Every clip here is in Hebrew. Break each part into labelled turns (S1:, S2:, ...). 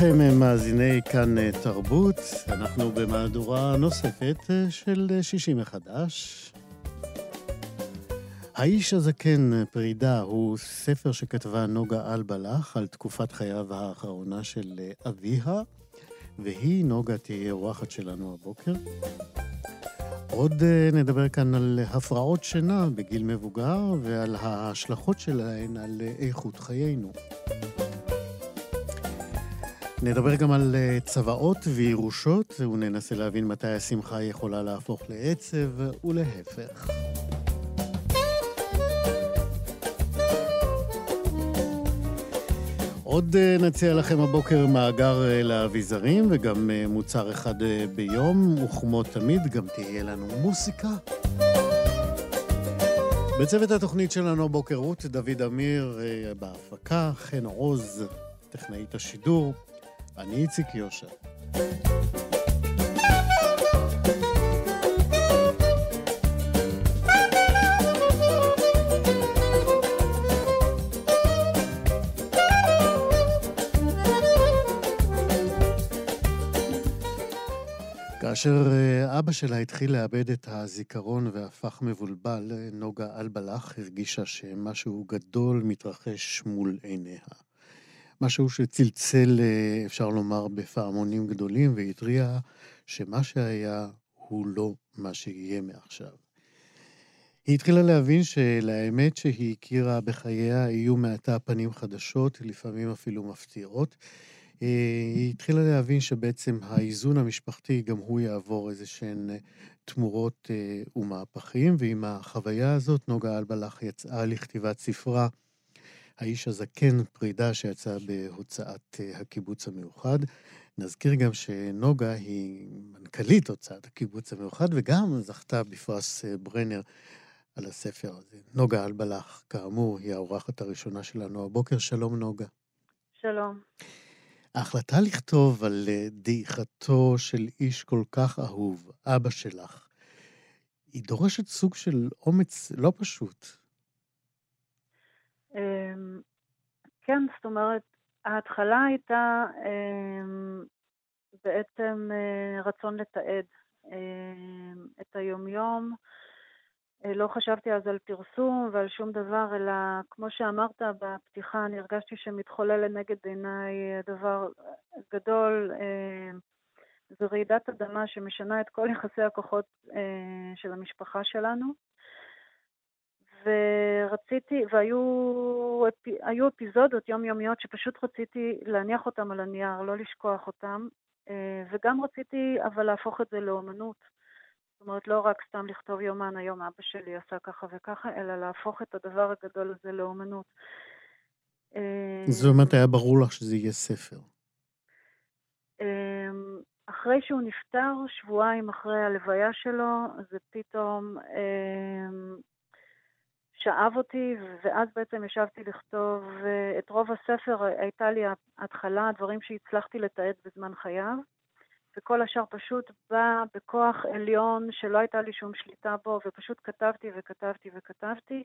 S1: לכם, מאזיני כאן אה, תרבות. אנחנו במהדורה נוספת אה, של אה, שישי מחדש. האיש הזקן, פרידה, הוא ספר שכתבה נוגה אלבלח על תקופת חייו האחרונה של אביה, והיא, נוגה, תהיה אורחת שלנו הבוקר. עוד נדבר כאן על הפרעות שינה בגיל מבוגר ועל ההשלכות שלהן על איכות חיינו. נדבר גם על אה, צוואות וירושות, וננסה להבין מתי השמחה יכולה להפוך לעצב ולהפך. עוד אה, נציע לכם הבוקר מאגר אה, לאביזרים וגם מוצר אחד ביום, וכמו תמיד גם תהיה לנו מוסיקה. בצוות התוכנית שלנו הבוקר רות דוד אמיר בהפקה, חן עוז, טכנאית השידור. אני איציק יושע. כאשר אה, אבא שלה התחיל לאבד את הזיכרון והפך מבולבל, נוגה אלבלח הרגישה שמשהו גדול מתרחש מול עיניה. משהו שצלצל, אה, אפשר לומר, בפעמונים גדולים, והתריע שמה שהיה הוא לא מה שיהיה מעכשיו. היא התחילה להבין שלאמת שהיא הכירה בחייה יהיו מעתה פנים חדשות, לפעמים אפילו מפתיעות. אה, היא התחילה להבין שבעצם האיזון המשפחתי, גם הוא יעבור איזה שהן אה, תמורות ומהפכים, ועם החוויה הזאת נוגה אלבלח יצאה לכתיבת ספרה האיש הזקן, פרידה שיצאה בהוצאת אה, הקיבוץ המאוחד. נזכיר גם שנוגה היא מנכ"לית הוצאת הקיבוץ המאוחד, וגם זכתה בפרס אה, ברנר על הספר הזה. נוגה אלבלח, כאמור, היא האורחת הראשונה שלנו הבוקר. שלום, נוגה.
S2: שלום.
S1: ההחלטה לכתוב על אה, דעיכתו של איש כל כך אהוב, אבא שלך, היא דורשת סוג של אומץ לא פשוט.
S2: אמ, כן, זאת אומרת, ההתחלה הייתה אמ, בעצם אה, רצון לתעד אמ, את היומיום. אה, לא חשבתי אז על פרסום ועל שום דבר, אלא כמו שאמרת בפתיחה, אני הרגשתי שמתחולל לנגד עיניי דבר גדול. זו רעידת אדמה שמשנה את כל יחסי הכוחות אה, של המשפחה שלנו. ורציתי, והיו אפיזודות יומיומיות שפשוט רציתי להניח אותם על הנייר, לא לשכוח אותם, אה, וגם רציתי אבל להפוך את זה לאומנות. זאת אומרת, לא רק סתם לכתוב יומן, היום אבא שלי עשה ככה וככה, אלא להפוך את הדבר הגדול הזה לאומנות.
S1: אה, זאת אומרת, היה ברור לך שזה יהיה ספר.
S2: אה, אחרי שהוא נפטר, שבועיים אחרי הלוויה שלו, זה פתאום שאב אותי, ואז בעצם ישבתי לכתוב את רוב הספר, הייתה לי ההתחלה, הדברים שהצלחתי לתעד בזמן חייו, וכל השאר פשוט בא בכוח עליון שלא הייתה לי שום שליטה בו, ופשוט כתבתי וכתבתי וכתבתי.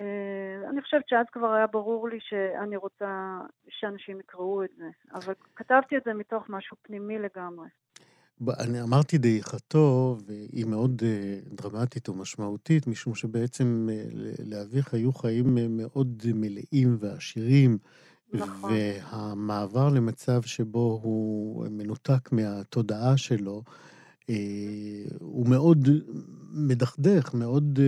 S2: אה, אני חושבת שאז כבר היה ברור לי שאני רוצה שאנשים יקראו את זה, אבל כתבתי את זה מתוך משהו פנימי לגמרי.
S1: אני אמרתי דעיכתו, והיא מאוד אה, דרמטית ומשמעותית, משום שבעצם אה, לאביך היו חיים אה, מאוד מלאים ועשירים. נכון. והמעבר למצב שבו הוא מנותק מהתודעה שלו, הוא מאוד מדכדך, מאוד,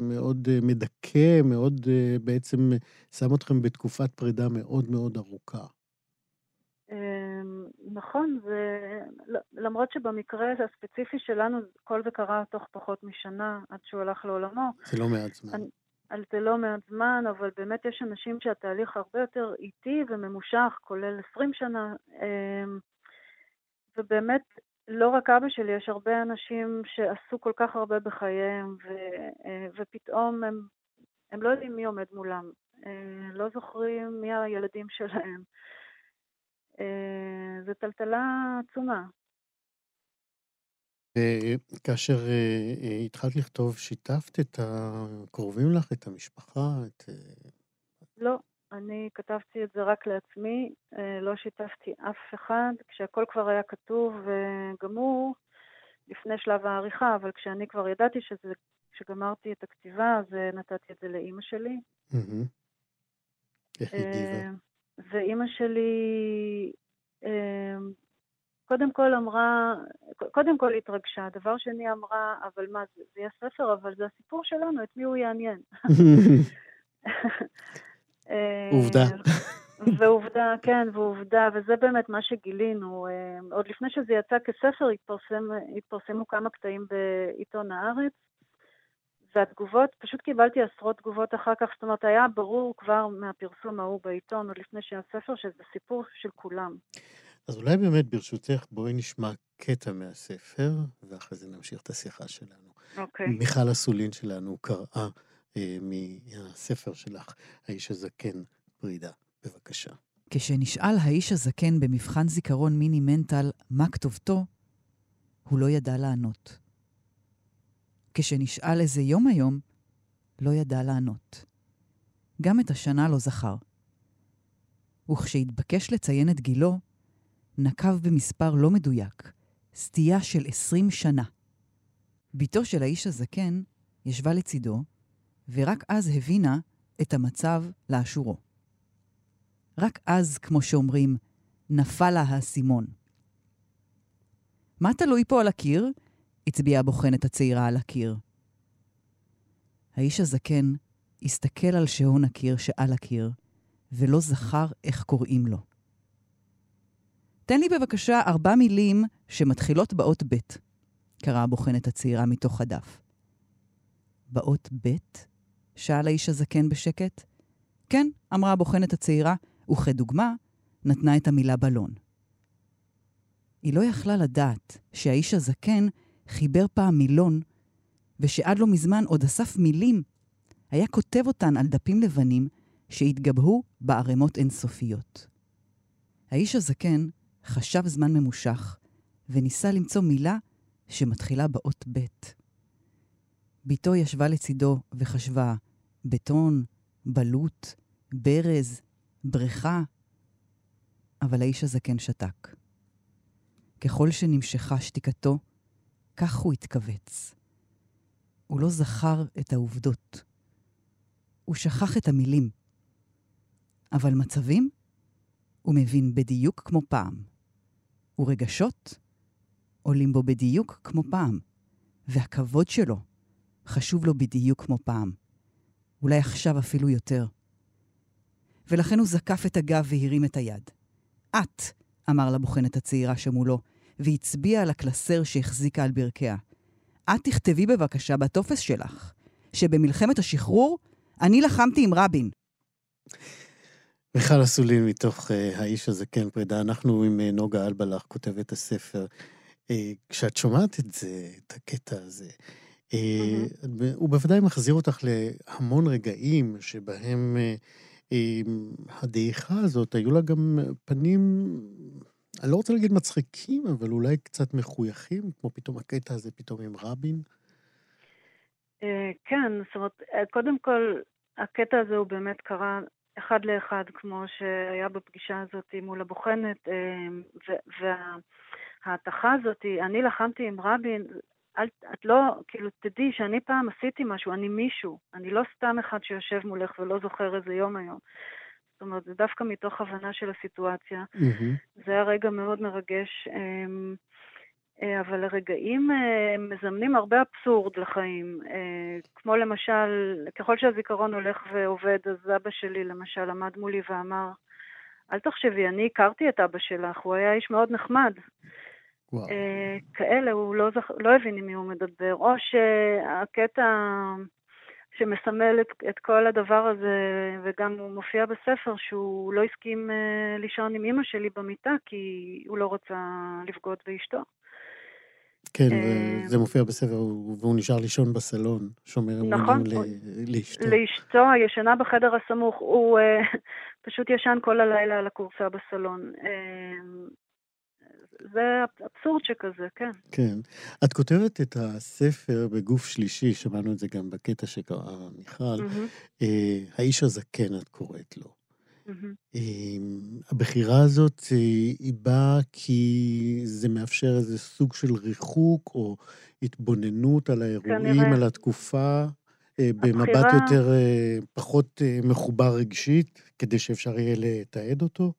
S1: מאוד מדכא, מאוד בעצם שם אתכם בתקופת פרידה מאוד מאוד ארוכה.
S2: נכון, למרות שבמקרה הספציפי שלנו כל זה קרה תוך פחות משנה עד שהוא הלך לעולמו.
S1: זה לא מעט זמן.
S2: על זה לא מעט זמן, אבל באמת יש אנשים שהתהליך הרבה יותר איטי וממושך, כולל 20 שנה, אמ, ובאמת לא רק אבא שלי, יש הרבה אנשים שעשו כל כך הרבה בחייהם, ו, אה, ופתאום הם, הם לא יודעים מי עומד מולם, אה, לא זוכרים מי הילדים שלהם. אה, זו טלטלה עצומה.
S1: כאשר התחלת לכתוב, שיתפת את הקרובים לך, את המשפחה? את...
S2: לא, אני כתבתי את זה רק לעצמי, אה, לא שיתפתי אף אחד, כשהכל כבר היה כתוב וגמור, לפני שלב העריכה, אבל כשאני כבר ידעתי שזה, כשגמרתי את הכתיבה, אז אה, נתתי את זה לאימא שלי.
S1: איך היא הגיבה? אה,
S2: ואימא שלי קודם כל אמרה, קודם כל התרגשה, דבר שני אמרה, אבל מה, זה, זה יהיה ספר, אבל זה הסיפור שלנו, את מי הוא יעניין?
S1: עובדה.
S2: ועובדה, כן, ועובדה, וזה באמת מה שגילינו. אה, עוד לפני שזה יצא כספר, התפרסם, התפרסמו כמה קטעים בעיתון הארץ, והתגובות, פשוט קיבלתי עשרות תגובות אחר כך, זאת אומרת, היה ברור כבר מהפרסום ההוא בעיתון, עוד לפני שהיה ספר, שזה סיפור של כולם.
S1: אז אולי באמת, ברשותך, בואי נשמע קטע מהספר, ואחרי זה נמשיך את השיחה שלנו.
S2: אוקיי.
S1: מיכל אסולין שלנו קראה אה, מהספר שלך, האיש הזקן, פרידה. בבקשה.
S3: כשנשאל האיש הזקן במבחן זיכרון מיני מנטל מה כתובתו, הוא לא ידע לענות. כשנשאל איזה יום היום, לא ידע לענות. גם את השנה לא זכר. וכשהתבקש לציין את גילו, נקב במספר לא מדויק, סטייה של עשרים שנה. בתו של האיש הזקן ישבה לצידו, ורק אז הבינה את המצב לאשורו. רק אז, כמו שאומרים, נפל לה האסימון. מה תלוי פה על הקיר? הצביעה הבוחנת הצעירה על הקיר. האיש הזקן הסתכל על שעון הקיר שעל הקיר, ולא זכר איך קוראים לו. תן לי בבקשה ארבע מילים שמתחילות באות ב', קראה הבוחנת הצעירה מתוך הדף. באות ב'? שאל האיש הזקן בשקט. כן, אמרה הבוחנת הצעירה, וכדוגמה, נתנה את המילה בלון. היא לא יכלה לדעת שהאיש הזקן חיבר פעם מילון, ושעד לא מזמן עוד אסף מילים, היה כותב אותן על דפים לבנים שהתגבהו בערימות אינסופיות. האיש הזקן חשב זמן ממושך, וניסה למצוא מילה שמתחילה באות ב'. בתו ישבה לצידו וחשבה, בטון, בלוט, ברז, בריכה, אבל האיש הזקן שתק. ככל שנמשכה שתיקתו, כך הוא התכווץ. הוא לא זכר את העובדות. הוא שכח את המילים. אבל מצבים? הוא מבין בדיוק כמו פעם. ורגשות? עולים בו בדיוק כמו פעם. והכבוד שלו חשוב לו בדיוק כמו פעם. אולי עכשיו אפילו יותר. ולכן הוא זקף את הגב והרים את היד. את, אמר לבוחנת הצעירה שמולו, והצביע על הקלסר שהחזיקה על ברכיה. את תכתבי בבקשה בטופס שלך, שבמלחמת השחרור אני לחמתי עם רבין.
S1: מיכל אסולין מתוך uh, האיש הזה, כן, פרידה. אנחנו עם uh, נוגה אלבלח, כותבת הספר. Uh, כשאת שומעת את זה, את הקטע הזה, mm-hmm. הוא בוודאי מחזיר אותך להמון רגעים שבהם הדעיכה הזאת, היו לה גם פנים, אני לא רוצה להגיד מצחיקים, אבל אולי קצת מחויכים, כמו פתאום הקטע הזה פתאום עם רבין.
S2: כן, זאת אומרת, קודם כל, הקטע הזה הוא באמת קרה אחד לאחד, כמו שהיה בפגישה הזאת מול הבוחנת, וההתכה הזאת, אני לחמתי עם רבין, אל, את לא, כאילו, תדעי שאני פעם עשיתי משהו, אני מישהו, אני לא סתם אחד שיושב מולך ולא זוכר איזה יום היום. זאת אומרת, זה דווקא מתוך הבנה של הסיטואציה.
S1: מהמם.
S2: זה היה רגע מאוד מרגש, אמ, אה, אבל הרגעים אה, מזמנים הרבה אבסורד לחיים. אה, כמו למשל, ככל שהזיכרון הולך ועובד, אז אבא שלי למשל עמד מולי ואמר, אל תחשבי, אני הכרתי את אבא שלך, הוא היה איש מאוד נחמד.
S1: וואו.
S2: כאלה, הוא לא, זכ... לא הבין עם מי הוא מדבר. או שהקטע שמסמל את, את כל הדבר הזה, וגם הוא מופיע בספר, שהוא לא הסכים אה, לישון עם אימא שלי במיטה, כי הוא לא רצה לבגוד באשתו.
S1: כן,
S2: אה,
S1: וזה מופיע בספר, והוא נשאר לישון בסלון, שומר
S2: נכון,
S1: אמונים ל- לאשתו.
S2: לאשתו הישנה בחדר הסמוך, הוא אה, פשוט ישן כל הלילה על הכורסה בסלון. זה אבסורד שכזה, כן.
S1: כן. את כותבת את הספר בגוף שלישי, שמענו את זה גם בקטע שקראה מיכל,
S2: מהמם,
S1: אה, האיש הזקן את קוראת לו.
S2: מהמם.
S1: אה, הבחירה הזאת, אה, היא באה כי זה מאפשר איזה סוג של ריחוק או התבוננות על האירועים,
S2: כנראה.
S1: על התקופה, אה, במבט
S2: הבחירה-
S1: יותר, אה, פחות אה, מחובר רגשית, כדי שאפשר יהיה לתעד אותו?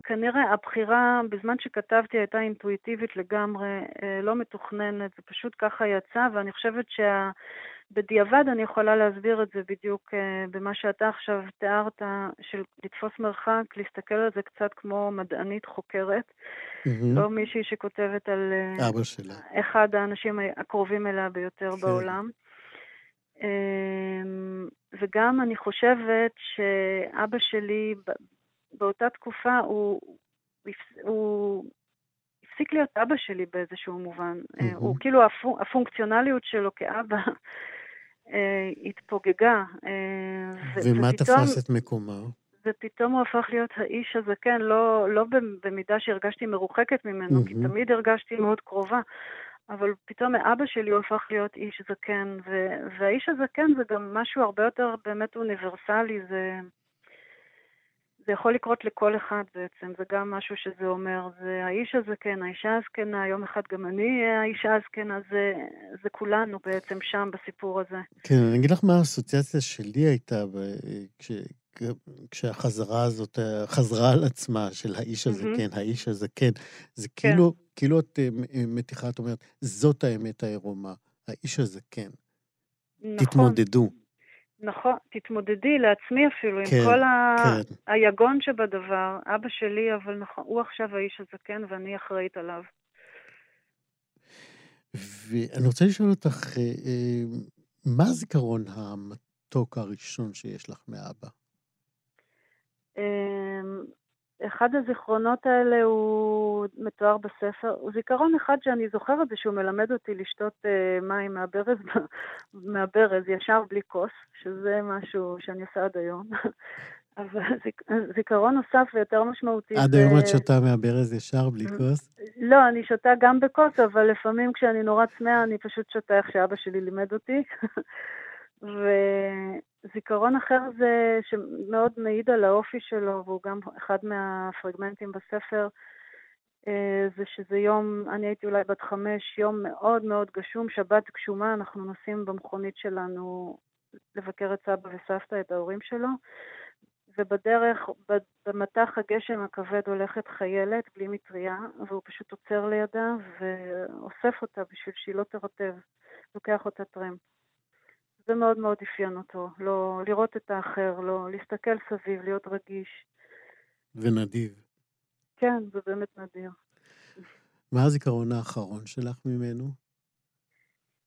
S2: אה, כנראה הבחירה בזמן שכתבתי הייתה אינטואיטיבית לגמרי, אה, לא מתוכננת, זה פשוט ככה יצא, ואני חושבת שבדיעבד אני יכולה להסביר את זה בדיוק אה, במה שאתה עכשיו תיארת, של לתפוס מרחק, להסתכל על זה קצת כמו מדענית חוקרת,
S1: מהמם.
S2: לא מישהי שכותבת על אה,
S1: אבא שלה.
S2: אחד האנשים הקרובים אליה ביותר
S1: כן.
S2: בעולם. אמ, וגם אני חושבת שאבא שלי באותה תקופה הוא, הוא הפס- הוא הפסיק להיות אבא שלי באיזשהו מובן.
S1: מהמם.
S2: הוא כאילו הפונ- הפונקציונליות שלו כאבא אה, התפוגגה. אה,
S1: ומה
S2: ופתאום-
S1: תפס את מקומה?
S2: ופתאום הוא הפך להיות האיש הזקן, לא, לא במידה שהרגשתי מרוחקת ממנו, כי
S1: מהמם.
S2: תמיד הרגשתי מאוד קרובה, אבל פתאום מאבא שלי הוא הפך להיות איש זקן, ו, והאיש הזקן זה גם משהו הרבה יותר באמת אוניברסלי, זה, זה יכול לקרות לכל אחד בעצם, זה גם משהו שזה אומר, זה האיש הזקן, האישה הזקנה, יום אחד גם אני אהיה האישה הזקנה, זה, זה כולנו בעצם שם בסיפור הזה.
S1: כן, אני אגיד לך מה האסוציאציה שלי הייתה כש... כשהחזרה הזאת חזרה על עצמה, של האיש. הזקן, האיש הזקן, זה
S2: כן.
S1: כאילו, כאילו את אה, מתיחה, את אומרת, זאת האמת העירומה, האיש הזקן.
S2: נכון.
S1: תתמודדו.
S2: נכון, תתמודדי לעצמי אפילו עם
S1: כן,
S2: כל ה...
S1: כן.
S2: היגון שבדבר. אבא שלי, אבל נכון, הוא עכשיו האיש הזקן ואני אחראית עליו.
S1: ואני רוצה לשאול אותך, אה, אה, מה הזיכרון המתוק הראשון שיש לך מאבא?
S2: אחד הזיכרונות האלה הוא מתואר בספר, הוא זיכרון אחד שאני זוכרת זה שהוא מלמד אותי לשתות אה, מים מהברז, מהברז ישר בלי כוס, שזה משהו שאני עושה עד היום. אבל זיכ... זיכרון נוסף ויותר משמעותי
S1: עד. היום את שותה מהברז ישר, בלי. כוס?
S2: לא, אני שותה גם בכוס, אבל לפעמים כשאני נורא צמאה אני פשוט שותה איך שאבא שלי לימד אותי. וזיכרון אחר זה שמאוד מעיד על האופי שלו, והוא גם אחד מהפרגמנטים בספר, אה, זה שזה יום, אני הייתי אולי בת חמש, יום מאוד מאוד גשום, שבת גשומה, אנחנו נוסעים במכונית שלנו לבקר את סבא וסבתא, את ההורים שלו, ובדרך, במטח הגשם הכבד הולכת חיילת בלי מטריה, והוא פשוט עוצר לידה ואוסף אותה בשביל שהיא לא תרטב, לוקח אותה טרמפ. זה מאוד מאוד אפיין אותו, לא, לראות את האחר, לא, להסתכל סביב, להיות רגיש.
S1: ונדיב.
S2: כן, זה באמת נדיר.
S1: מה הזיכרון האחרון שלך ממנו?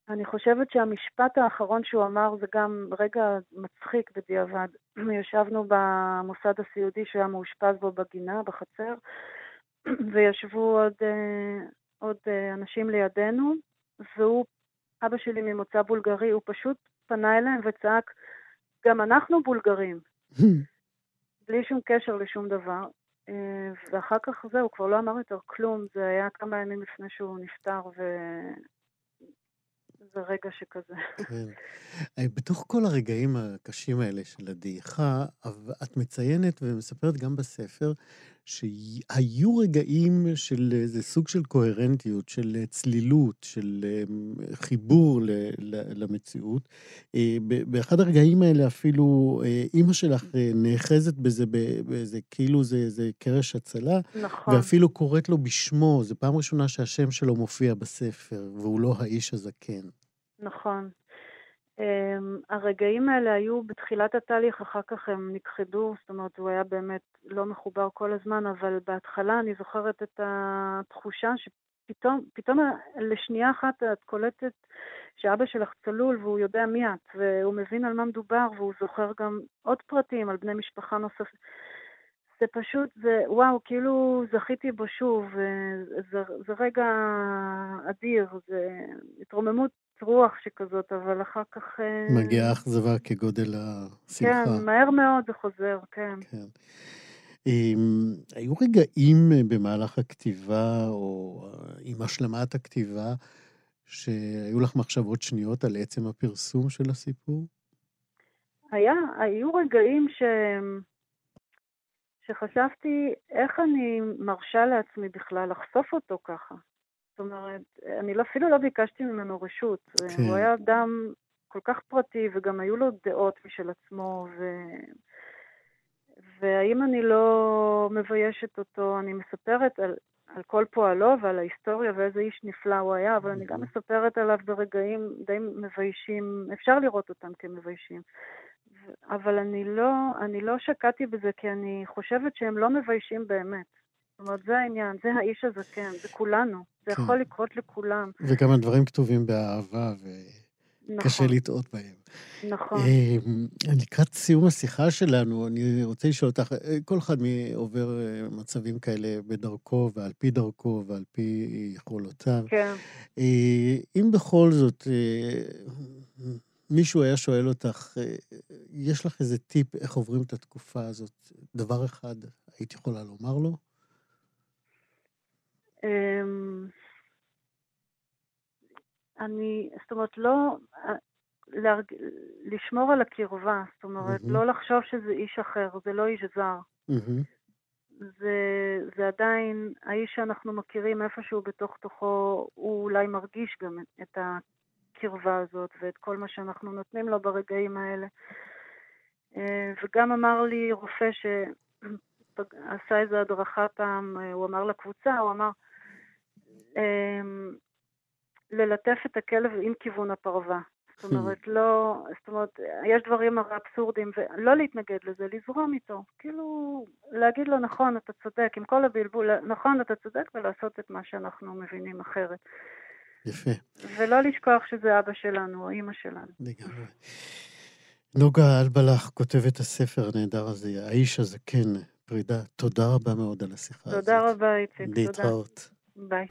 S2: אני חושבת שהמשפט האחרון שהוא אמר זה גם רגע מצחיק בדיעבד. ישבנו במוסד הסיעודי שהוא היה מאושפז בו בגינה, בחצר, וישבו עוד, עוד אנשים לידינו, והוא, אבא שלי ממוצא בולגרי, הוא פשוט פנה אליהם וצעק, גם אנחנו בולגרים, בלי שום קשר לשום דבר. ואחר כך זהו, הוא כבר לא אמר יותר כלום, זה היה כמה ימים לפני שהוא נפטר, ו... זה רגע שכזה.
S1: כן. בתוך כל הרגעים הקשים האלה של הדעיכה, את מציינת ומספרת גם בספר שהיו רגעים של איזה סוג של קוהרנטיות, של צלילות, של אמ, חיבור למציאות. אה, באחד הרגעים האלה אפילו אה, אימא שלך אה, נאחזת בזה, באיזה, כאילו זה, זה קרש הצלה,
S2: נכון.
S1: ואפילו קוראת לו בשמו, זו פעם ראשונה שהשם שלו מופיע בספר, והוא לא האיש הזקן.
S2: נכון. Um, הרגעים האלה היו בתחילת התהליך, אחר כך הם נכחדו, זאת אומרת, הוא היה באמת לא מחובר כל הזמן, אבל בהתחלה אני זוכרת את התחושה שפתאום, פתאום לשנייה אחת את קולטת שאבא שלך צלול והוא יודע מי את, והוא מבין על מה מדובר, והוא זוכר גם עוד פרטים על בני משפחה נוספים. זה פשוט, זה, וואו, כאילו זכיתי בו שוב, זה, זה רגע אדיר, זה התרוממות רוח שכזאת, אבל אחר כך... אה,
S1: מגיעה אכזבה כגודל השמחה.
S2: כן, מהר מאוד זה חוזר, כן.
S1: כן. עם, היו רגעים במהלך הכתיבה, או עם השלמת הכתיבה, שהיו לך מחשבות שניות על עצם הפרסום של הסיפור?
S2: היה, היו רגעים ש... שחשבתי איך אני מרשה לעצמי בכלל לחשוף אותו ככה. זאת אומרת, אני לא, אפילו לא ביקשתי ממנו רשות. כן. הוא היה אדם כל כך פרטי, וגם היו לו דעות משל עצמו, ו... והאם אני לא מביישת אותו, אני מספרת על, על כל פועלו ועל ההיסטוריה ואיזה איש נפלא הוא היה, אבל אני גם mm-hmm. מספרת עליו ברגעים די מביישים, אפשר לראות אותם כמביישים. אבל אני לא, אני לא שקעתי בזה, כי אני חושבת שהם לא מביישים באמת. אומרת, זה העניין, זה האיש הזקן, זה כולנו. זה כן. יכול לקרות לכולם.
S1: וגם הדברים כתובים באהבה, וקשה נכון. לטעות בהם.
S2: נכון.
S1: אמ, לקראת סיום השיחה שלנו, אני רוצה לשאול אותך, אה, כל אחד עובר אה, מצבים כאלה בדרכו ועל פי דרכו ועל פי יכולותיו.
S2: כן.
S1: אה, אם בכל זאת מישהו היה שואל אותך, יש לך איזה טיפ איך עוברים את התקופה הזאת? דבר אחד היית יכולה לומר לו?
S2: אמ, אני, זאת אומרת, לא, להרג... לשמור על הקרבה, זאת אומרת, mm-hmm. לא לחשוב שזה איש אחר, זה לא איש זר. Mm-hmm. זה, זה עדיין האיש שאנחנו מכירים איפשהו בתוך תוכו, הוא אולי מרגיש גם את הקרבה הזאת ואת כל מה שאנחנו נותנים לו ברגעים האלה. אה, וגם אמר לי רופא שעשה איזו הדרכה פעם, אה, הוא אמר לקבוצה, הוא אמר, אמ, ללטף את הכלב עם כיוון הפרווה. זאת hmm. אומרת, לא, זאת אומרת, יש דברים הרי אבסורדים, ולא להתנגד לזה, לזרום איתו. כאילו, להגיד לו, נכון, אתה צודק, עם כל הבלבול, נכון, אתה צודק, ולעשות את מה שאנחנו מבינים אחרת.
S1: יפה.
S2: ולא לשכוח שזה אבא שלנו, או אימא שלנו.
S1: לגמרי. נוגה אלבלח כותבת הספר הנהדר הזה, האיש הזה, כן, פרידה. תודה רבה מאוד על השיחה
S2: תודה הזאת. תודה רבה, איציק.
S1: להתראות.
S2: תודה. Bye.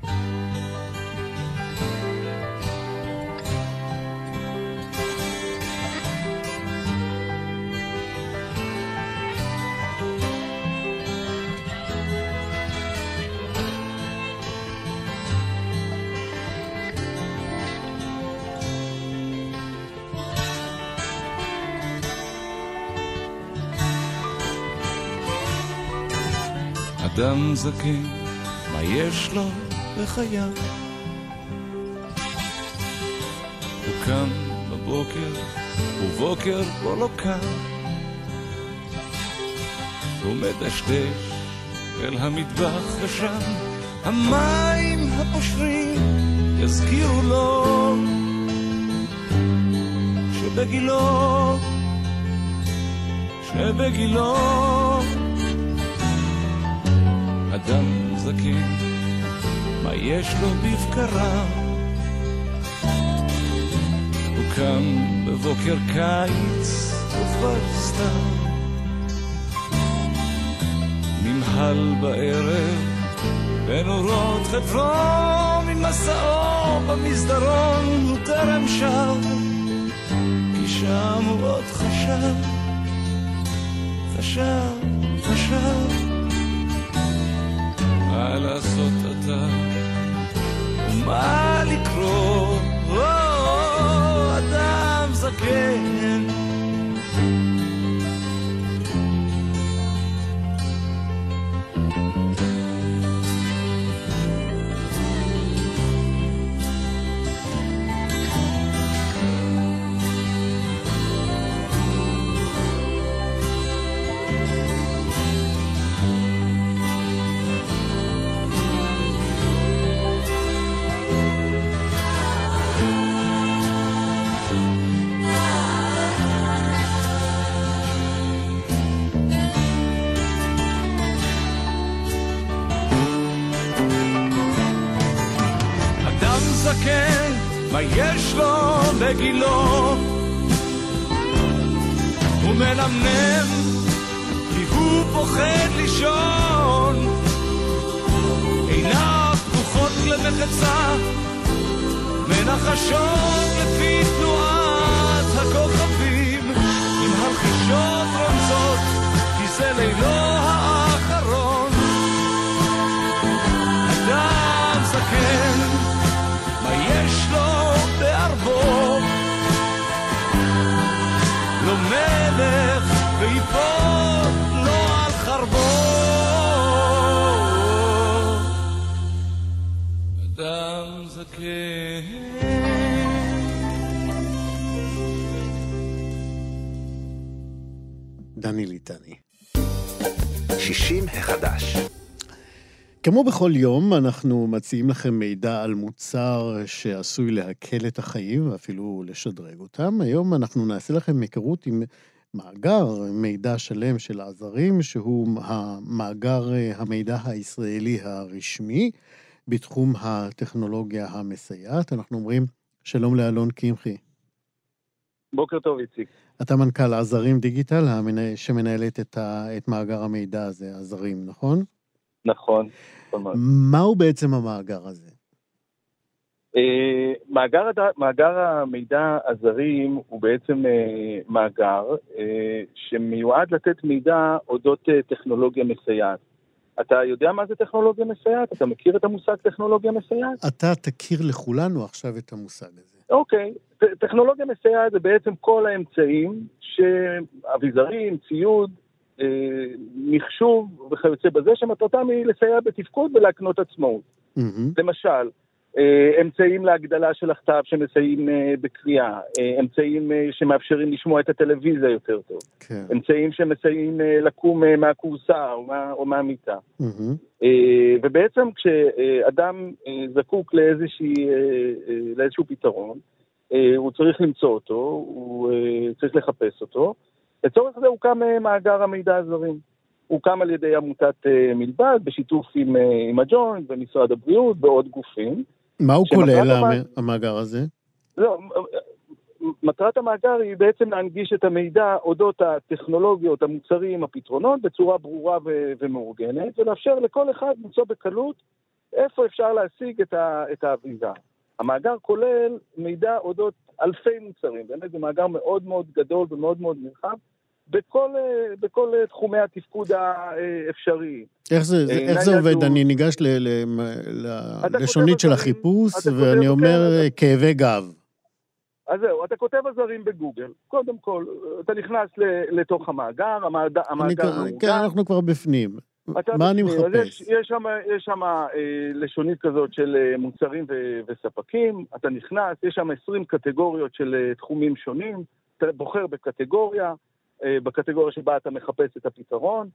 S4: אדם זקן יש לו בחייו? הוא קם בבוקר, ובוקר כבר לא קם. הוא מדשדש אל המטבח ושם המים הפושרים יזכירו לו שבגילו, שבגילו אדם זקן, מה יש לו בבקרה? הוא קם בבוקר קיץ וכבר סתם נמהל בערב בנורות חברון ממסעו במסדרון הוא טרם שב כי שם הוא עוד חשב חשב חשב לעשות אתה ומה לקרוא, אדם זקן. זקן, בגילו? הוא מנמנם, כי הוא פוחד לישון. עיניו פקוחות למחצה, מנחשות לפי תנועת
S1: ליטני.
S5: 60 החדש.
S1: כמו בכל יום, אנחנו מציעים לכם מידע על מוצר שעשוי להקל את החיים ואפילו לשדרג אותם. היום אנחנו נעשה לכם היכרות עם מאגר מידע שלם של העזרים, שהוא המאגר המידע הישראלי הרשמי בתחום הטכנולוגיה המסייעת. אנחנו אומרים שלום לאלון קמחי.
S6: בוקר טוב, איציק.
S1: אתה מנכ"ל עזרים דיגיטל, שמנהלת את, ה, את מאגר המידע הזה, עזרים, נכון?
S6: נכון.
S1: מהו בעצם המאגר הזה?
S6: אה, מאגר, מאגר המידע הזרים הוא בעצם אה, מאגר אה, שמיועד לתת מידע אודות טכנולוגיה מסייעת. אתה יודע מה זה טכנולוגיה מסייעת? אתה מכיר את המושג טכנולוגיה מסייעת?
S1: אתה תכיר לכולנו עכשיו את המושג הזה.
S6: אוקיי. טכנולוגיה מסייעת זה בעצם כל האמצעים שאביזרים, ציוד, אה, מחשוב וכיוצא בזה, שמטרתם היא לסייע בתפקוד ולהקנות עצמאות.
S1: מהמם.
S6: למשל, אמצעים להגדלה של הכתב שמסייעים אה, בקריאה, אה, אמצעים אה, שמאפשרים לשמוע את הטלוויזיה יותר טוב,
S1: כן.
S6: אמצעים שמסייעים אה, לקום אה, מהכורסה או, מה, או מהמיטה. אה, ובעצם כשאדם אה, זקוק לאיזושהי, אה, אה, לאיזשהו פתרון, אה, הוא צריך למצוא אותו, הוא אה, צריך לחפש אותו. לצורך זה הוקם אה, מאגר המידע הזרים. הוקם על ידי עמותת אה, מלבד, בשיתוף עם, אה, עם הג'וינט ומשרד הבריאות ועוד גופים.
S1: מה הוא כולל,
S6: המאגר-
S1: המ- המאגר הזה?
S6: לא, מטרת המאגר היא בעצם להנגיש את המידע אודות הטכנולוגיות, המוצרים, הפתרונות, בצורה ברורה ו- ומאורגנת, ולאפשר לכל אחד למצוא בקלות איפה אפשר להשיג את, ה- את האביזה. המאגר כולל מידע אודות אלפי מוצרים, באמת זה מאגר מאוד מאוד גדול ומאוד מאוד נרחב, בכל, אה, בכל אה, תחומי התפקוד האפשריים.
S1: איך זה, זה,
S6: אה,
S1: איך זה. עובד? אני ניגש ל- ל-
S6: כותב
S1: ללשונית של החיפוש, ואני אומר כאבי גב.
S6: אז זהו, אתה כותב עזרים בגוגל. קודם כל, אתה נכנס ל- לתוך המאגר, המאגר,
S1: כן. אנחנו כבר בפנים. מה אני.
S6: אז
S1: מחפש?
S6: יש, יש שם, יש שם אה, לשונית כזאת של אה, מוצרים ו, וספקים, אתה נכנס, יש שם 20 קטגוריות של אה, תחומים שונים, אתה בוחר בקטגוריה, בקטגוריה שבה אתה מחפש את הפתרון,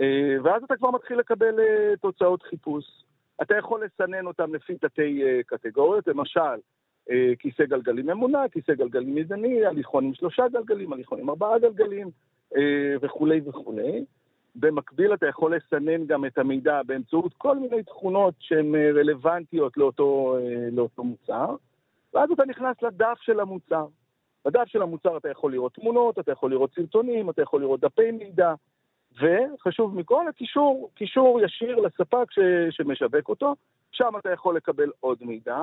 S6: אה, ואז אתה כבר מתחיל לקבל אה, תוצאות חיפוש. אתה יכול לסנן אותם לפי תתי אה, קטגוריות, למשל, אה, כיסא גלגלים ממונע, כיסא גלגלים ידני, הליכון עם שלושה גלגלים, הליכון עם ארבעה גלגלים, אה, וכולי וכולי. במקביל אתה יכול לסנן גם את המידע באמצעות כל מיני תכונות שהן אה, רלוונטיות לאותו, אה, לאותו מוצר, ואז אתה נכנס לדף של המוצר. בדף של המוצר אתה יכול לראות תמונות, אתה יכול לראות סרטונים, אתה יכול לראות דפי מידע, וחשוב מכל, הקישור, קישור ישיר לספק ש, שמשווק אותו, שם אתה יכול לקבל עוד מידע.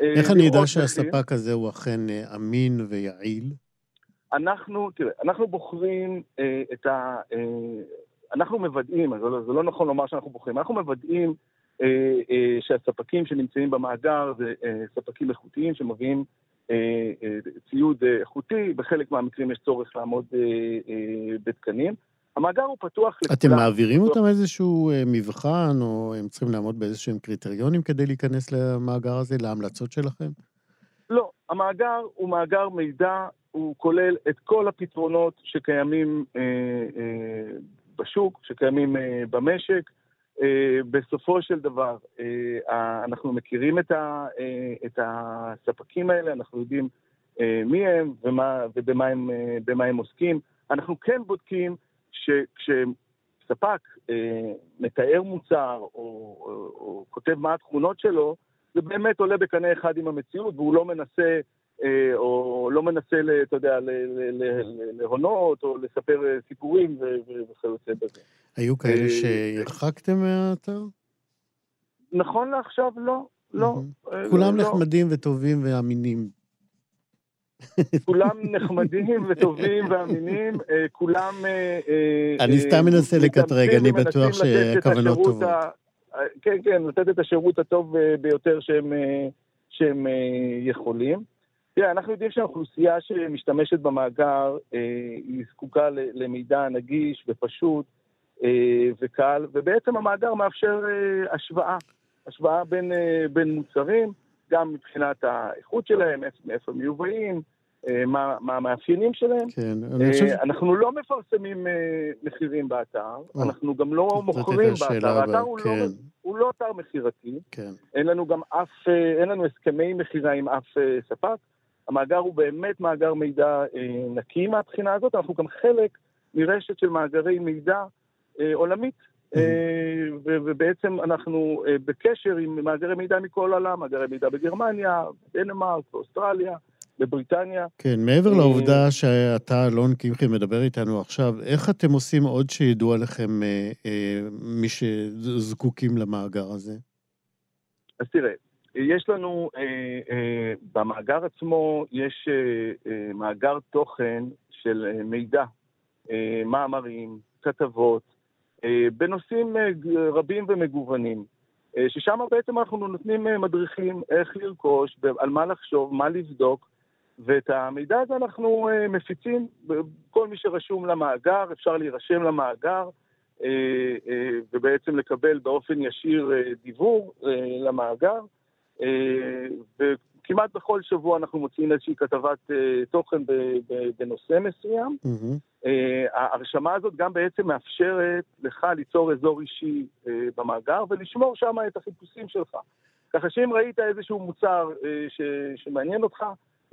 S6: אה,
S1: איך אני אדע. שהספק הזה הוא אכן אה, אמין ויעיל?
S6: אנחנו, תראה, אנחנו בוחרים אה, את ה... אה, אנחנו מוודאים, זה לא, זה לא נכון לומר שאנחנו בוחרים, אנחנו מוודאים אה, אה, שהספקים שנמצאים במאגר זה אה, ספקים איכותיים שמביאים ציוד אה, איכותי, בחלק מהמקרים יש צורך לעמוד אה, אה, בתקנים. המאגר הוא פתוח לכולם.
S1: אתם מעבירים אותם איזשהו אה, מבחן, או הם צריכים לעמוד באיזשהם קריטריונים כדי להיכנס למאגר הזה, להמלצות שלכם?
S6: לא, המאגר הוא מאגר מידע, הוא כולל את כל הפתרונות שקיימים אה, אה, בשוק, שקיימים אה, במשק. אה, בסופו של דבר, אה, אנחנו מכירים את, ה, אה, את הספקים האלה, אנחנו יודעים מי הם ומה, ובמה הם, הם עוסקים. אנחנו כן בודקים שכשספק מתאר מוצר או, או, כותב מה התכונות שלו, זה באמת עולה בקנה אחד עם המציאות, והוא לא מנסה, או לא מנסה, אתה יודע, להונות או לספר אה, סיפורים וכיוצא בזה.
S1: היו כאלה שהרחקתם מהאתר?
S6: נכון לעכשיו, לא. לא.
S1: כולם לא. נחמדים וטובים ואמינים.
S6: כולם נחמדים וטובים ואמינים, כולם...
S1: אני סתם מנסה לקטרג, אני בטוח שהכוונות טובות.
S6: כן, כן, לתת את השירות הטוב אה, ביותר שהם, אה, אה, יכולים. תראה, אנחנו יודעים שהאוכלוסייה שמשתמשת במאגר, היא זקוקה למידע נגיש ופשוט וקל, ובעצם המאגר מאפשר השוואה, השוואה בין, בין מוצרים, גם מבחינת האיכות שלהם, מאיפה הם מיובאים, אה, מה, מה המאפיינים שלהם.
S1: כן, אני חושב...
S6: אה, אנחנו לא מפרסמים אה, מחירים באתר, אנחנו גם לא מוכרים באתר, האתר הוא, לא, כן. הוא לא אתר מכירתי,
S1: כן.
S6: אין לנו גם אף, אין לנו הסכמי מכירה עם אף ספק, המאגר הוא באמת מאגר מידע נקי מהבחינה הזאת, אנחנו גם חלק מרשת של מאגרי מידע עולמית. ובעצם אנחנו בקשר עם מאגרי מידע מכל העולם, מאגרי מידע בגרמניה, דנמרק, באוסטרליה, בבריטניה.
S1: כן, מעבר אה, לעובדה שאתה, אלון קמחי, מדבר איתנו עכשיו, איך אתם עושים עוד שידעו עליכם אה, אה, מי שזקוקים למאגר הזה?
S6: אז תראה, יש לנו, אה, אה, במאגר עצמו יש אה, מאגר תוכן של מידע, מאמרים, כתבות, בנושאים רבים ומגוונים. ששם בעצם אנחנו נותנים מדריכים איך לרכוש, על מה לחשוב, מה לבדוק, ואת המידע הזה אנחנו מפיצים, כל מי שרשום למאגר, אפשר להירשם למאגר ובעצם לקבל באופן ישיר uh, למאגר. Uh, וכמעט בכל שבוע אנחנו מוציאים איזושהי כתבת uh, תוכן בנושא מסוים. Uh, ההרשמה הזאת גם בעצם מאפשרת לך ליצור אזור אישי במאגר ולשמור שם את החיפושים שלך. ככה שאם ראית איזשהו מוצר שמעניין אותך,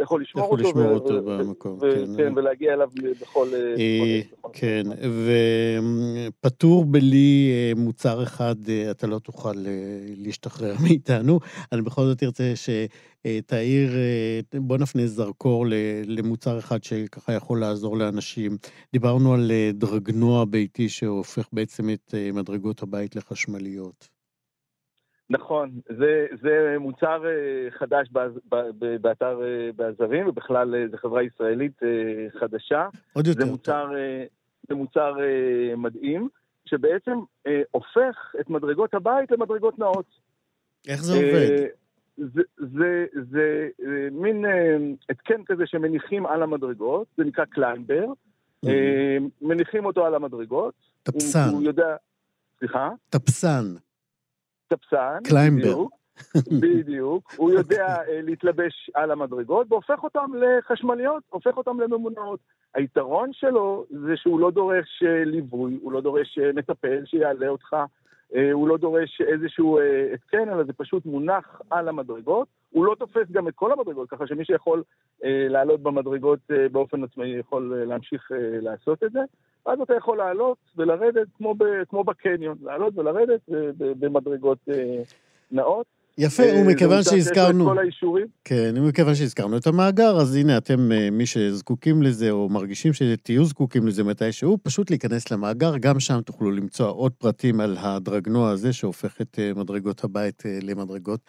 S6: יכול לשמור אותו.
S1: יכול לשמור אותו במקום, כן.
S6: כן, ולהגיע אליו בכל...
S1: אה, כן, ופטור בלי אה, מוצר אחד, אה, אתה לא תוכל להשתחרר מאיתנו. אני בכל זאת ארצה שתאיר, בוא נפנה זרקור למוצר אחד שככה יכול לעזור לאנשים. דיברנו על דרגנוע ביתי שהופך בעצם את מדרגות הבית לחשמליות.
S6: נכון, זה, זה מוצר אה, חדש באתר אה, בעזרים, ובכלל אה, זו חברה ישראלית חדשה.
S1: עוד יותר.
S6: זה מוצר, זה מוצר מדהים, שבעצם הופך את מדרגות הבית למדרגות נאות.
S1: איך זה עובד?
S6: זה, זה, זה, זה מין התקן כזה שמניחים על המדרגות, זה נקרא קליינבר. Mm-hmm. מניחים אותו על המדרגות.
S1: טפסן. הוא,
S6: הוא יודע... סליחה?
S1: טפסן.
S6: טפסן.
S1: climber.
S6: בדיוק. הוא יודע אה, להתלבש על המדרגות והופך אותם לחשמליות, הופך אותם לממונעות. היתרון שלו זה שהוא לא דורש אה, ליווי, הוא לא דורש אה, מטפל שיעלה אותך, הוא לא דורש איזשהו התקן, אלא זה פשוט מונח על המדרגות. הוא לא תופס גם את כל המדרגות, ככה שמי שיכול לעלות במדרגות באופן עצמאי יכול להמשיך לעשות את זה. אז אתה יכול לעלות ולרדת כמו, בקניון, לעלות ולרדת במדרגות אה, נאות.
S1: יפה,
S6: אה,
S1: ומכיוון שהזכרנו...
S6: כל האישורים.
S1: כן, ומכיוון שהזכרנו את המאגר, אז הנה אתם, אה, מי שזקוקים לזה, או מרגישים שתהיו זקוקים לזה מתישהו, פשוט להיכנס למאגר, גם שם תוכלו למצוא עוד פרטים על הדרגנוע הזה, שהופך את אה, מדרגות הבית למדרגות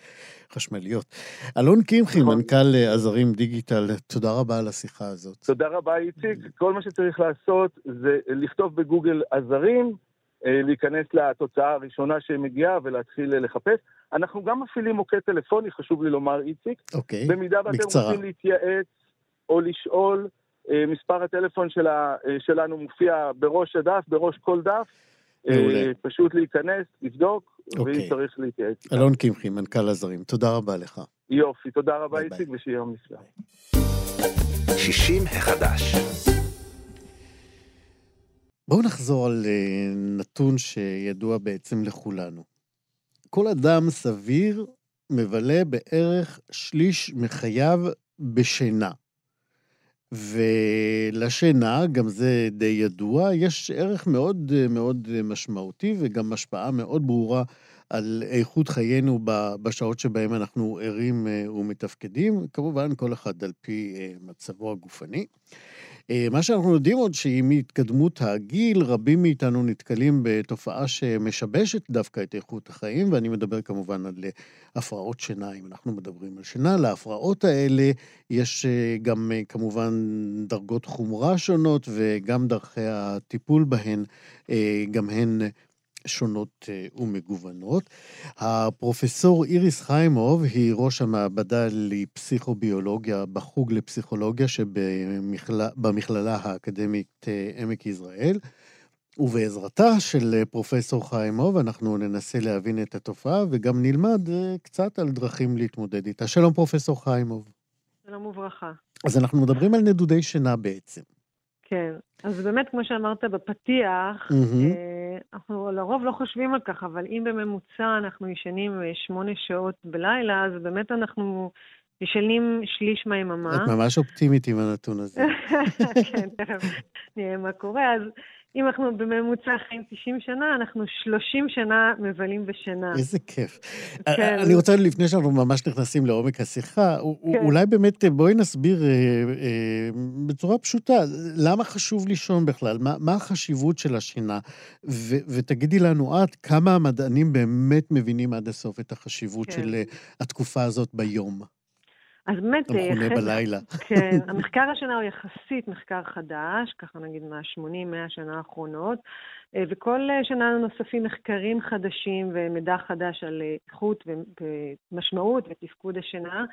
S1: חשמליות. אלון קמחי, נכון. מנכ"ל עזרים דיגיטל, תודה רבה על השיחה הזאת.
S6: תודה רבה, איציק. כל מה שצריך לעשות זה לכתוב בגוגל עזרים, להיכנס לתוצאה הראשונה שמגיעה ולהתחיל לחפש. אנחנו גם מפעילים מוקד טלפוני, חשוב לי לומר, איציק.
S1: אוקיי,
S6: במידה ואתם
S1: בקצרה.
S6: רוצים להתייעץ או לשאול, אה, מספר הטלפון שלה, אה, שלנו מופיע בראש הדף, בראש כל דף. אה, מעולה. פשוט להיכנס, לבדוק, אוקיי. ואם צריך להתייעץ.
S1: אלון קמחי, מנכ"ל הזרים, תודה רבה לך.
S6: יופי, תודה רבה איציק, ושיהיה יום נפלא.
S7: 60 החדש.
S1: בואו נחזור על נתון שידוע בעצם לכולנו. כל אדם סביר מבלה בערך שליש מחייו בשינה. ולשינה, גם זה די ידוע, יש ערך מאוד מאוד משמעותי וגם השפעה מאוד ברורה על איכות חיינו בשעות שבהם אנחנו ערים ומתפקדים, כמובן כל אחד על פי מצבו הגופני. אה, מה שאנחנו יודעים עוד שעם התקדמות הגיל, רבים מאיתנו נתקלים בתופעה שמשבשת דווקא את איכות החיים, ואני מדבר כמובן על אה, הפרעות שינה, אם אנחנו מדברים על שינה. להפרעות האלה יש אה, גם כמובן דרגות חומרה שונות, וגם דרכי הטיפול בהן, גם הן שונות אה, ומגוונות. הפרופסור איריס חיימוב היא ראש המעבדה לפסיכוביולוגיה בחוג לפסיכולוגיה שבמכללה האקדמית אה, עמק יזרעאל. ובעזרתה של אה, פרופסור חיימוב אנחנו ננסה להבין את התופעה וגם נלמד קצת על דרכים להתמודד איתה. שלום פרופסור חיימוב.
S8: שלום וברכה.
S1: אז אנחנו מדברים על נדודי שינה בעצם.
S8: כן, אז באמת, כמו שאמרת בפתיח, mm-hmm. אנחנו לרוב לא חושבים על כך, אבל אם בממוצע אנחנו ישנים אה, שמונה שעות בלילה, אז באמת אנחנו ישנים שליש מהיממה.
S1: את ממש אופטימית עם הנתון הזה.
S8: כן, תכף נראה מה קורה. אז אם אנחנו בממוצע חיים 90 שנה, אנחנו 30 שנה מבלים בשינה.
S1: איזה כיף. כן. אני רוצה, לפני שאנחנו ממש נכנסים לעומק השיחה, כן. אולי באמת בואי נסביר אה, אה, בצורה פשוטה, למה חשוב לישון בכלל? מה, מה החשיבות של השינה? ו, ותגידי לנו את, כמה המדענים באמת מבינים עד הסוף את החשיבות כן. של אה, התקופה הזאת ביום?
S8: אז באמת...
S1: המכונה חד... בלילה.
S8: כן, המחקר השנה הוא יחסית מחקר חדש, ככה נגיד מה-80-100 שנה האחרונות, אה, וכל שנה נוספים מחקרים חדשים ומידע חדש על איכות ומשמעות ותפקוד השינה.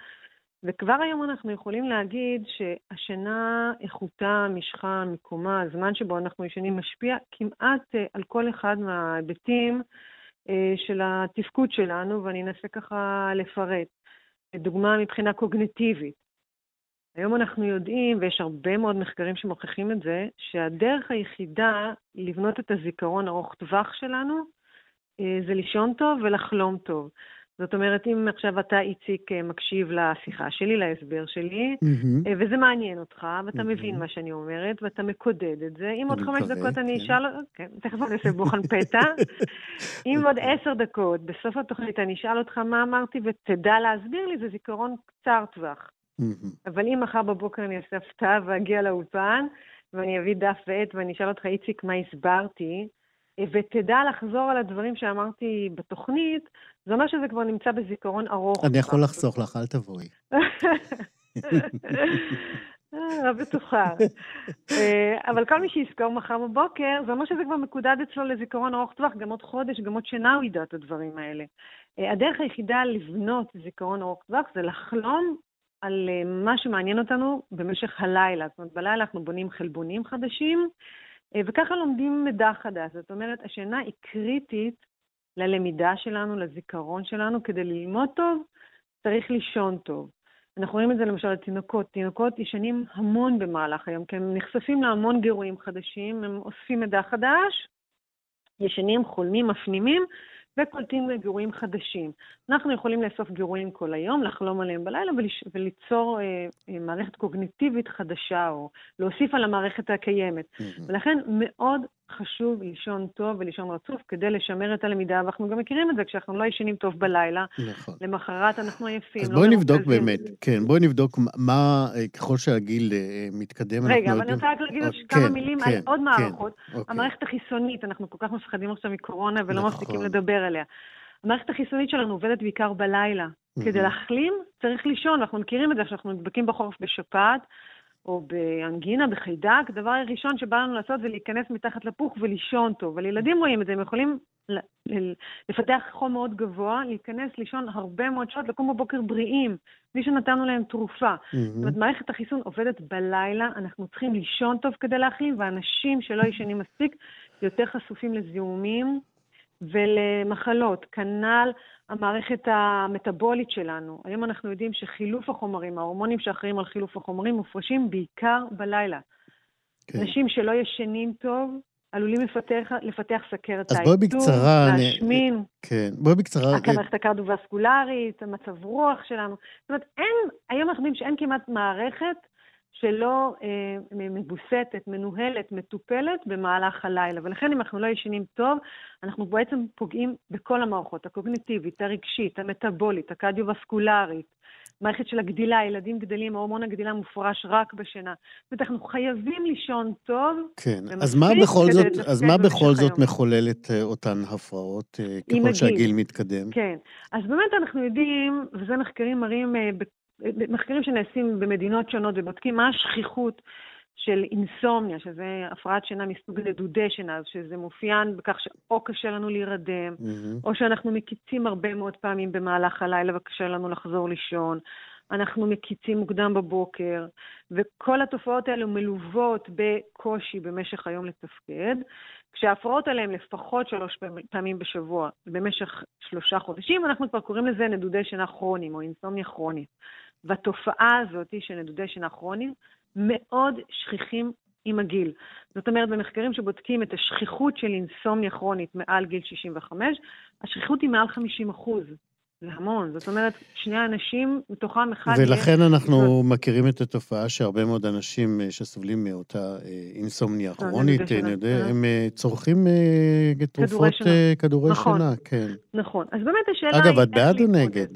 S8: וכבר היום אנחנו יכולים להגיד שהשינה, איכותה, משכה, מיקומה, הזמן שבו אנחנו ישנים, משפיע כמעט אה, על כל אחד מההיבטים אה, של התפקוד שלנו, ואני אנסה ככה לפרט. דוגמה מבחינה קוגניטיבית. היום אנחנו יודעים, ויש הרבה מאוד מחקרים שמוכיחים את זה, שהדרך היחידה לבנות את הזיכרון ארוך טווח שלנו אה, זה לישון טוב ולחלום טוב. זאת אומרת, אם עכשיו אתה, איציק, אה, מקשיב לשיחה שלי, להסבר שלי, mm-hmm. וזה מעניין אותך, ואתה mm-hmm. מבין מה שאני אומרת, ואתה מקודד את זה, אם עוד חמש דקות אני כן. אשאל, כן, תכף אני אעשה בוחן פתע, אם עוד עשר דקות, בסוף התוכנית אני אשאל אותך מה אמרתי, ותדע להסביר לי, זה זיכרון קצר טווח. Mm-hmm. אבל אם מחר בבוקר אני אעשה הפתעה ואגיע לאולפן, ואני אביא דף ועט ואני אשאל אותך, איציק, מה הסברתי, ותדע לחזור על הדברים שאמרתי בתוכנית, זה אומר שזה כבר נמצא בזיכרון ארוך.
S1: אני יכול לחסוך לך, אל תבואי.
S8: לא בטוחה. אה, אבל כל מי שיזכור מחר בבוקר, זה אומר שזה כבר מקודד אצלו לזיכרון ארוך טווח, גם עוד חודש, גם עוד שנה הוא ידע את הדברים האלה. אה, הדרך היחידה לבנות זיכרון ארוך טווח זה לחלום על מה שמעניין אותנו במשך הלילה. זאת אומרת, בלילה אנחנו בונים חלבונים חדשים, וככה לומדים מידע חדש. זאת אומרת, השינה היא קריטית ללמידה שלנו, לזיכרון שלנו. כדי ללמוד טוב, צריך לישון טוב. אנחנו רואים את זה למשל לתינוקות. תינוקות ישנים המון במהלך היום, כי הם נחשפים להמון גירויים חדשים, הם אוספים מידע חדש, ישנים, חולמים, מפנימים, וקולטים גירויים חדשים. אנחנו יכולים לאסוף גירויים כל היום, לחלום עליהם בלילה וליצור אה, אה, מערכת קוגניטיבית חדשה, או להוסיף על המערכת הקיימת. Mm-hmm. ולכן מאוד חשוב לישון טוב ולישון רצוף כדי לשמר את הלמידה, ואנחנו גם מכירים את זה כשאנחנו לא ישנים טוב בלילה. נכון. למחרת אנחנו עייפים.
S1: אז לא בואי נבדוק באמת, כן, בואי נבדוק מה, אה, ככל שהגיל אה, מתקדם,
S8: רגע, אבל אני רוצה רק להגיד עוד אה, כמה כן, מילים כן, על עוד כן, מערכות. אוקיי. המערכת החיסונית, אנחנו כל כך מפחדים עכשיו מקורונה ולא נכון. מפסיקים לדבר עליה. המערכת החיסונית שלנו עובדת בעיקר בלילה. כדי להחלים צריך לישון, אנחנו מכירים את זה כשאנחנו נדבקים בחורף בשפעת. או באנגינה, בחיידק, הדבר הראשון שבא לנו לעשות זה להיכנס מתחת לפוך ולישון טוב. אבל ילדים רואים את זה, הם יכולים לפתח חום מאוד גבוה, להיכנס, לישון הרבה מאוד שעות, לקום בבוקר בריאים, בלי שנתנו להם תרופה. Mm-hmm. זאת אומרת, מערכת החיסון עובדת בלילה, אנחנו צריכים לישון טוב כדי להחלים, ואנשים שלא ישנים מספיק יותר חשופים לזיהומים ולמחלות. כנ"ל המערכת המטבולית שלנו. היום אנחנו יודעים שחילוף החומרים, ההורמונים שאחראים על חילוף החומרים, מופרשים בעיקר בלילה. כן. אנשים שלא ישנים טוב, עלולים לפתח, לפתח סכרת
S1: אז בואי בקצרה,
S8: להשמין. אני...
S1: כן, בואי בקצרה.
S8: המערכת הקרדו-וסקולרית, המצב רוח שלנו. זאת אומרת, אין, היום אנחנו יודעים שאין כמעט מערכת שלא אה, מבוסתת, מנוהלת, מטופלת במהלך הלילה. ולכן אם אנחנו לא ישנים טוב, אנחנו בעצם פוגעים בכל המערכות, הקוגניטיבית, הרגשית, המטבולית, הקרדיו-וסקולרית, מערכת של הגדילה, ילדים גדלים, הורמון הגדילה מופרש רק בשינה. זאת אומרת, אנחנו חייבים לישון טוב.
S1: כן, אז מה בכל זאת, אז מה בכל זאת מחולל את אה, אותן הפרעות אה, ככל שהגיל מתקדם?
S8: כן, אז באמת אנחנו יודעים, וזה מחקרים מראים מחקרים שנעשים במדינות שונות ובודקים מה השכיחות של אינסומניה, שזה הפרעת שינה מסוג נדודי שינה, שזה מופיין בכך שאו קשה לנו להירדם, mm-hmm. או שאנחנו מקיצים הרבה מאוד פעמים במהלך הלילה וקשה לנו לחזור לישון. אנחנו מקיצים מוקדם בבוקר, וכל התופעות האלו מלוות בקושי במשך היום לתפקד, כשההפרעות האלה הן לפחות שלוש פעמים בשבוע במשך שלושה חודשים, אנחנו כבר קוראים לזה נדודי שינה כרוניים או אינסומניה כרונית. והתופעה הזאת של נדודי שינה כרוניים מאוד שכיחים עם הגיל. זאת אומרת, במחקרים שבודקים את השכיחות של אינסומניה כרונית מעל גיל 65, השכיחות היא מעל 50 אחוז. זה המון. זאת אומרת, שני אנשים, מתוכם אחד...
S1: ולכן יהיה... אנחנו. מכירים את התופעה שהרבה מאוד אנשים אה, שסובלים מאותה אה, אינסומניה כרונית, אני יודע, הם אה, צורכים תרופות כדורי נכון, שינה, כן.
S8: נכון. אז באמת השאלה אגב, היא...
S1: אגב, את בעד או נגד?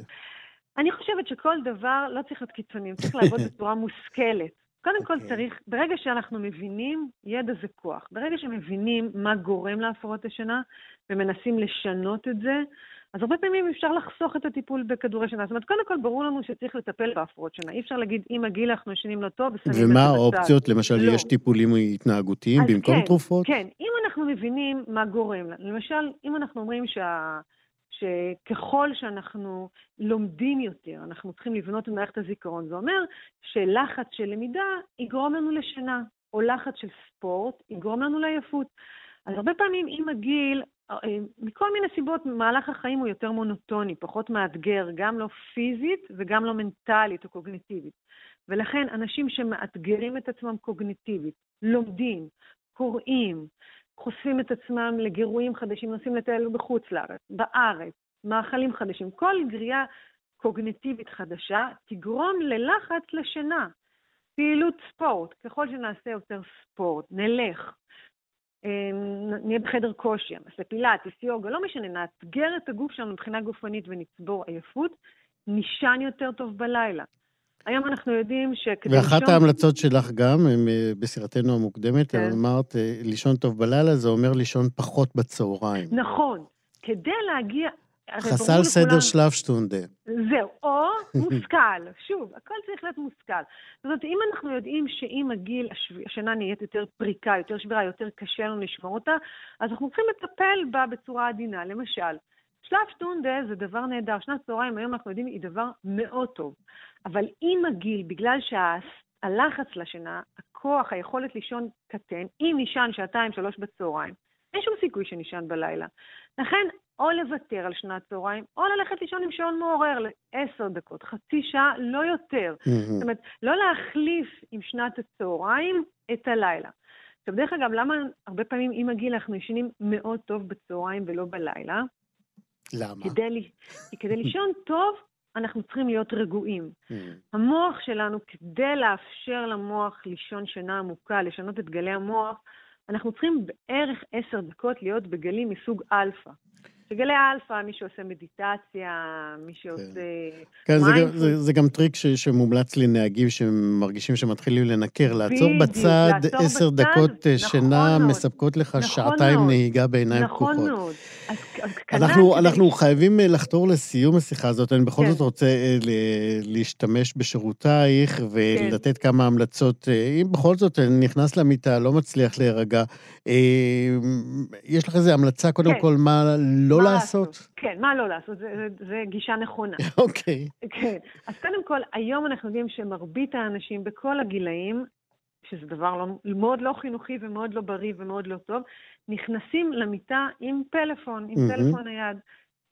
S8: אני חושבת שכל דבר לא צריך להיות קיצוניים, צריך לעבוד בצורה מושכלת. קודם כל okay. אוקיי. צריך, ברגע שאנחנו מבינים, ידע זה כוח. ברגע שמבינים מה גורם להפרעות השינה ומנסים לשנות את זה, אז הרבה פעמים אפשר לחסוך את הטיפול בכדורי שינה. זאת אומרת, קודם כל ברור לנו שצריך לטפל בהפרעות שינה. אי אפשר להגיד, עם הגיל אנחנו ישנים לא טוב, ושמים את זה
S1: בצד. ומה האופציות? למשל, לא. יש טיפולים התנהגותיים במקום
S8: כן,
S1: תרופות?
S8: כן, אם אנחנו מבינים מה גורם. למשל, אם אנחנו אומרים שה... שככל שאנחנו לומדים יותר, אנחנו צריכים לבנות את מערכת הזיכרון. זה אומר שלחץ של למידה יגרום לנו לשינה, או לחץ של ספורט יגרום לנו לעייפות. אז הרבה פעמים עם הגיל, אה, מכל מיני סיבות, מהלך החיים הוא יותר מונוטוני, פחות מאתגר, גם לא פיזית וגם לא מנטלית או קוגניטיבית. ולכן אנשים שמאתגרים את עצמם קוגניטיבית, לומדים, קוראים, חושפים את עצמם לגירויים חדשים, נוסעים לטייל בחוץ לארץ, בארץ, מאכלים חדשים. כל גריעה קוגניטיבית חדשה תגרום ללחץ לשינה. פעילות ספורט, ככל שנעשה יותר ספורט, נלך, אמ, נהיה בחדר כושר, נעשה פילאטיס, יוגה, לא משנה, נאתגר את הגוף שלנו מבחינה גופנית ונצבור עייפות, נישן יותר טוב בלילה. היום אנחנו יודעים שכדי
S1: לישון... ואחת ההמלצות שלך גם, אה, בסירתנו המוקדמת, כן. אמרת, אה, לישון טוב בלילה, זה אומר לישון פחות בצהריים.
S8: נכון. כדי להגיע...
S1: חסל סדר שלפשטונדה.
S8: זהו, או מושכל. שוב, הכל צריך להיות מושכל. זאת אומרת, אם אנחנו יודעים שעם הגיל השינה נהיית יותר פריקה, יותר שבירה, יותר קשה לנו לשמור אותה, אז אנחנו צריכים לטפל בה בצורה עדינה. למשל, שלפשטונדה זה דבר נהדר. שנת צהריים, היום אנחנו יודעים, היא דבר מאוד טוב. אבל עם הגיל, בגלל שהלחץ לשינה, הכוח, היכולת לישון קטן, אם נישן שעתיים, שלוש בצהריים, אין שום סיכוי שנישן בלילה. לכן, או לוותר על שנת צהריים, או ללכת לישון עם שעון מעורר לעשר דקות, חצי שעה, לא יותר. Mm-hmm. זאת אומרת, לא להחליף עם שנת הצהריים את הלילה. עכשיו, דרך אגב, למה הרבה פעמים עם הגיל אנחנו ישנים מאוד טוב בצהריים ולא בלילה?
S1: למה?
S8: כדי, כדי לישון טוב, אנחנו צריכים להיות רגועים. Mm. המוח שלנו, כדי לאפשר למוח לישון שינה עמוקה, לשנות את גלי המוח, אנחנו צריכים בערך עשר דקות להיות בגלים מסוג אלפא. בגלי האלפא, מי שעושה מדיטציה, מי שעושה...
S1: כן, זה גם, זה, זה גם טריק ש, שמומלץ לנהגים שמרגישים שמתחילים לנקר, לעצור
S8: בדיוק,
S1: בצד עשר דקות אה, נכון שינה מאוד, מספקות לך נכון שעתיים מאוד, נהיגה בעיניים
S8: נכון
S1: פקוחות.
S8: נכון מאוד. אז, אז
S1: אנחנו, אנחנו חייבים אה, לחתור לסיום השיחה הזאת, אני בכל כן. זאת רוצה אה, להשתמש בשירותייך ולתת כן. כמה המלצות. אם בכל זאת נכנס למיטה, לא מצליח להירגע, יש לך איזו המלצה קודם כן. כל מה לא מה לעשות? לעשות?
S8: כן, מה לא לעשות? זו גישה נכונה.
S1: אוקיי.
S8: okay. כן. אז קודם כל, היום אנחנו יודעים שמרבית האנשים בכל הגילאים, שזה דבר לא, מאוד לא חינוכי ומאוד לא בריא ומאוד לא טוב, נכנסים למיטה עם פלאפון, עם mm-hmm. טלפון נייד.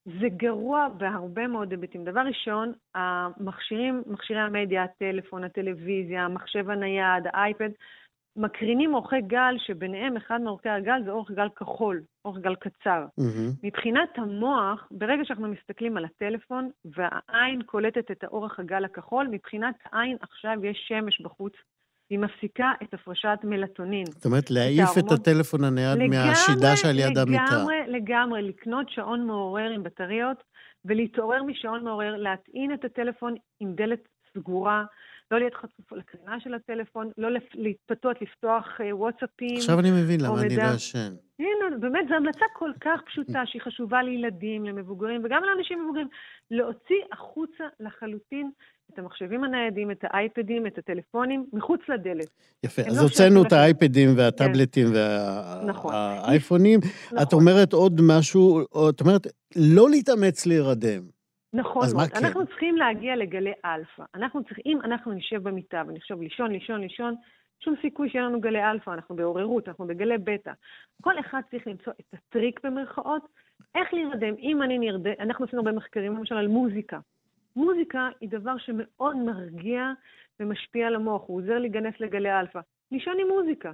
S8: זה גרוע בהרבה מאוד היבטים. דבר ראשון, המכשירים, מכשירי המדיה, הטלפון, הטלוויזיה, המחשב הנייד, האייפד, מקרינים אורכי גל, שביניהם אחד מאורכי הגל זה אורך גל כחול, אורך גל קצר. Mm-hmm. מבחינת המוח, ברגע שאנחנו מסתכלים על הטלפון והעין קולטת את האורך הגל הכחול, מבחינת העין עכשיו יש שמש בחוץ, והיא מפסיקה את הפרשת מלטונין.
S1: זאת אומרת, להעיף את
S8: ההורמון-
S1: הטלפון הנייד מהשידה שעל יד המיטה.
S8: לגמרי, לגמרי, לקנות שעון מעורר עם בטריות ולהתעורר משעון מעורר, להטעין את הטלפון עם דלת סגורה, לא להיות חשוף לקרינה של הטלפון, לא להתפתות, לפתוח אה, וואטסאפים.
S1: עכשיו אני מבין למה אני. לא ישן.
S8: הנה, באמת, זו המלצה כל כך פשוטה, שהיא חשובה לילדים, למבוגרים וגם לאנשים מבוגרים, להוציא החוצה לחלוטין את המחשבים הניידים, את האייפדים, את הטלפונים, מחוץ לדלת.
S1: יפה, אז
S8: לא
S1: הוצאנו את האייפדים והטאבלטים
S8: נכון.
S1: והאייפונים. את
S8: נכון.
S1: אומרת עוד משהו, את אומרת, לא להתאמץ להירדם.
S8: נכון
S1: אז מה
S8: מאוד.
S1: כן?
S8: אנחנו צריכים להגיע לגלי אלפא. אנחנו צריכים, אם אנחנו נשב במיטה ונחשוב לישון, לישון, לישון, שום סיכוי שיהיה לנו גלי אלפא, אנחנו בעוררות, אנחנו בגלי בטא. כל אחד צריך למצוא את הטריק במרכאות, איך להירדם. אם אני נרדם, אנחנו עשינו הרבה מחקרים למשל על מוזיקה. מוזיקה היא דבר שמאוד מרגיע ומשפיע על המוח, הוא עוזר להיכנס לגלי אלפא. לישון עם מוזיקה.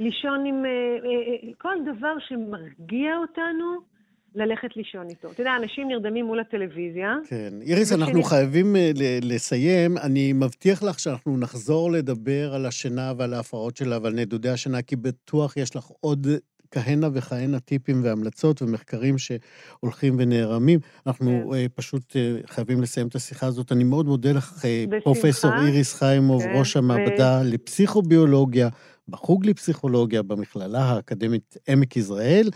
S8: לישון עם... אה, אה, אה, כל דבר שמרגיע אותנו, ללכת לישון איתו. אתה יודע, אנשים נרדמים מול הטלוויזיה.
S1: כן. איריס,
S8: ושני-
S1: אנחנו חייבים אה, לסיים. אני מבטיח לך שאנחנו נחזור לדבר על השינה ועל ההפרעות שלה ועל נדודי השינה, כי בטוח יש לך עוד כהנה וכהנה טיפים והמלצות ומחקרים שהולכים ונערמים. אנחנו
S8: כן.
S1: אה, פשוט אה, חייבים לסיים את השיחה הזאת. אני מאוד מודה לך,
S8: בשמחה.
S1: פרופסור איריס חיימוב,
S8: כן,
S1: ראש
S8: ו-
S1: המעבדה לפסיכוביולוגיה, בחוג לפסיכולוגיה במכללה האקדמית עמק יזרעאל.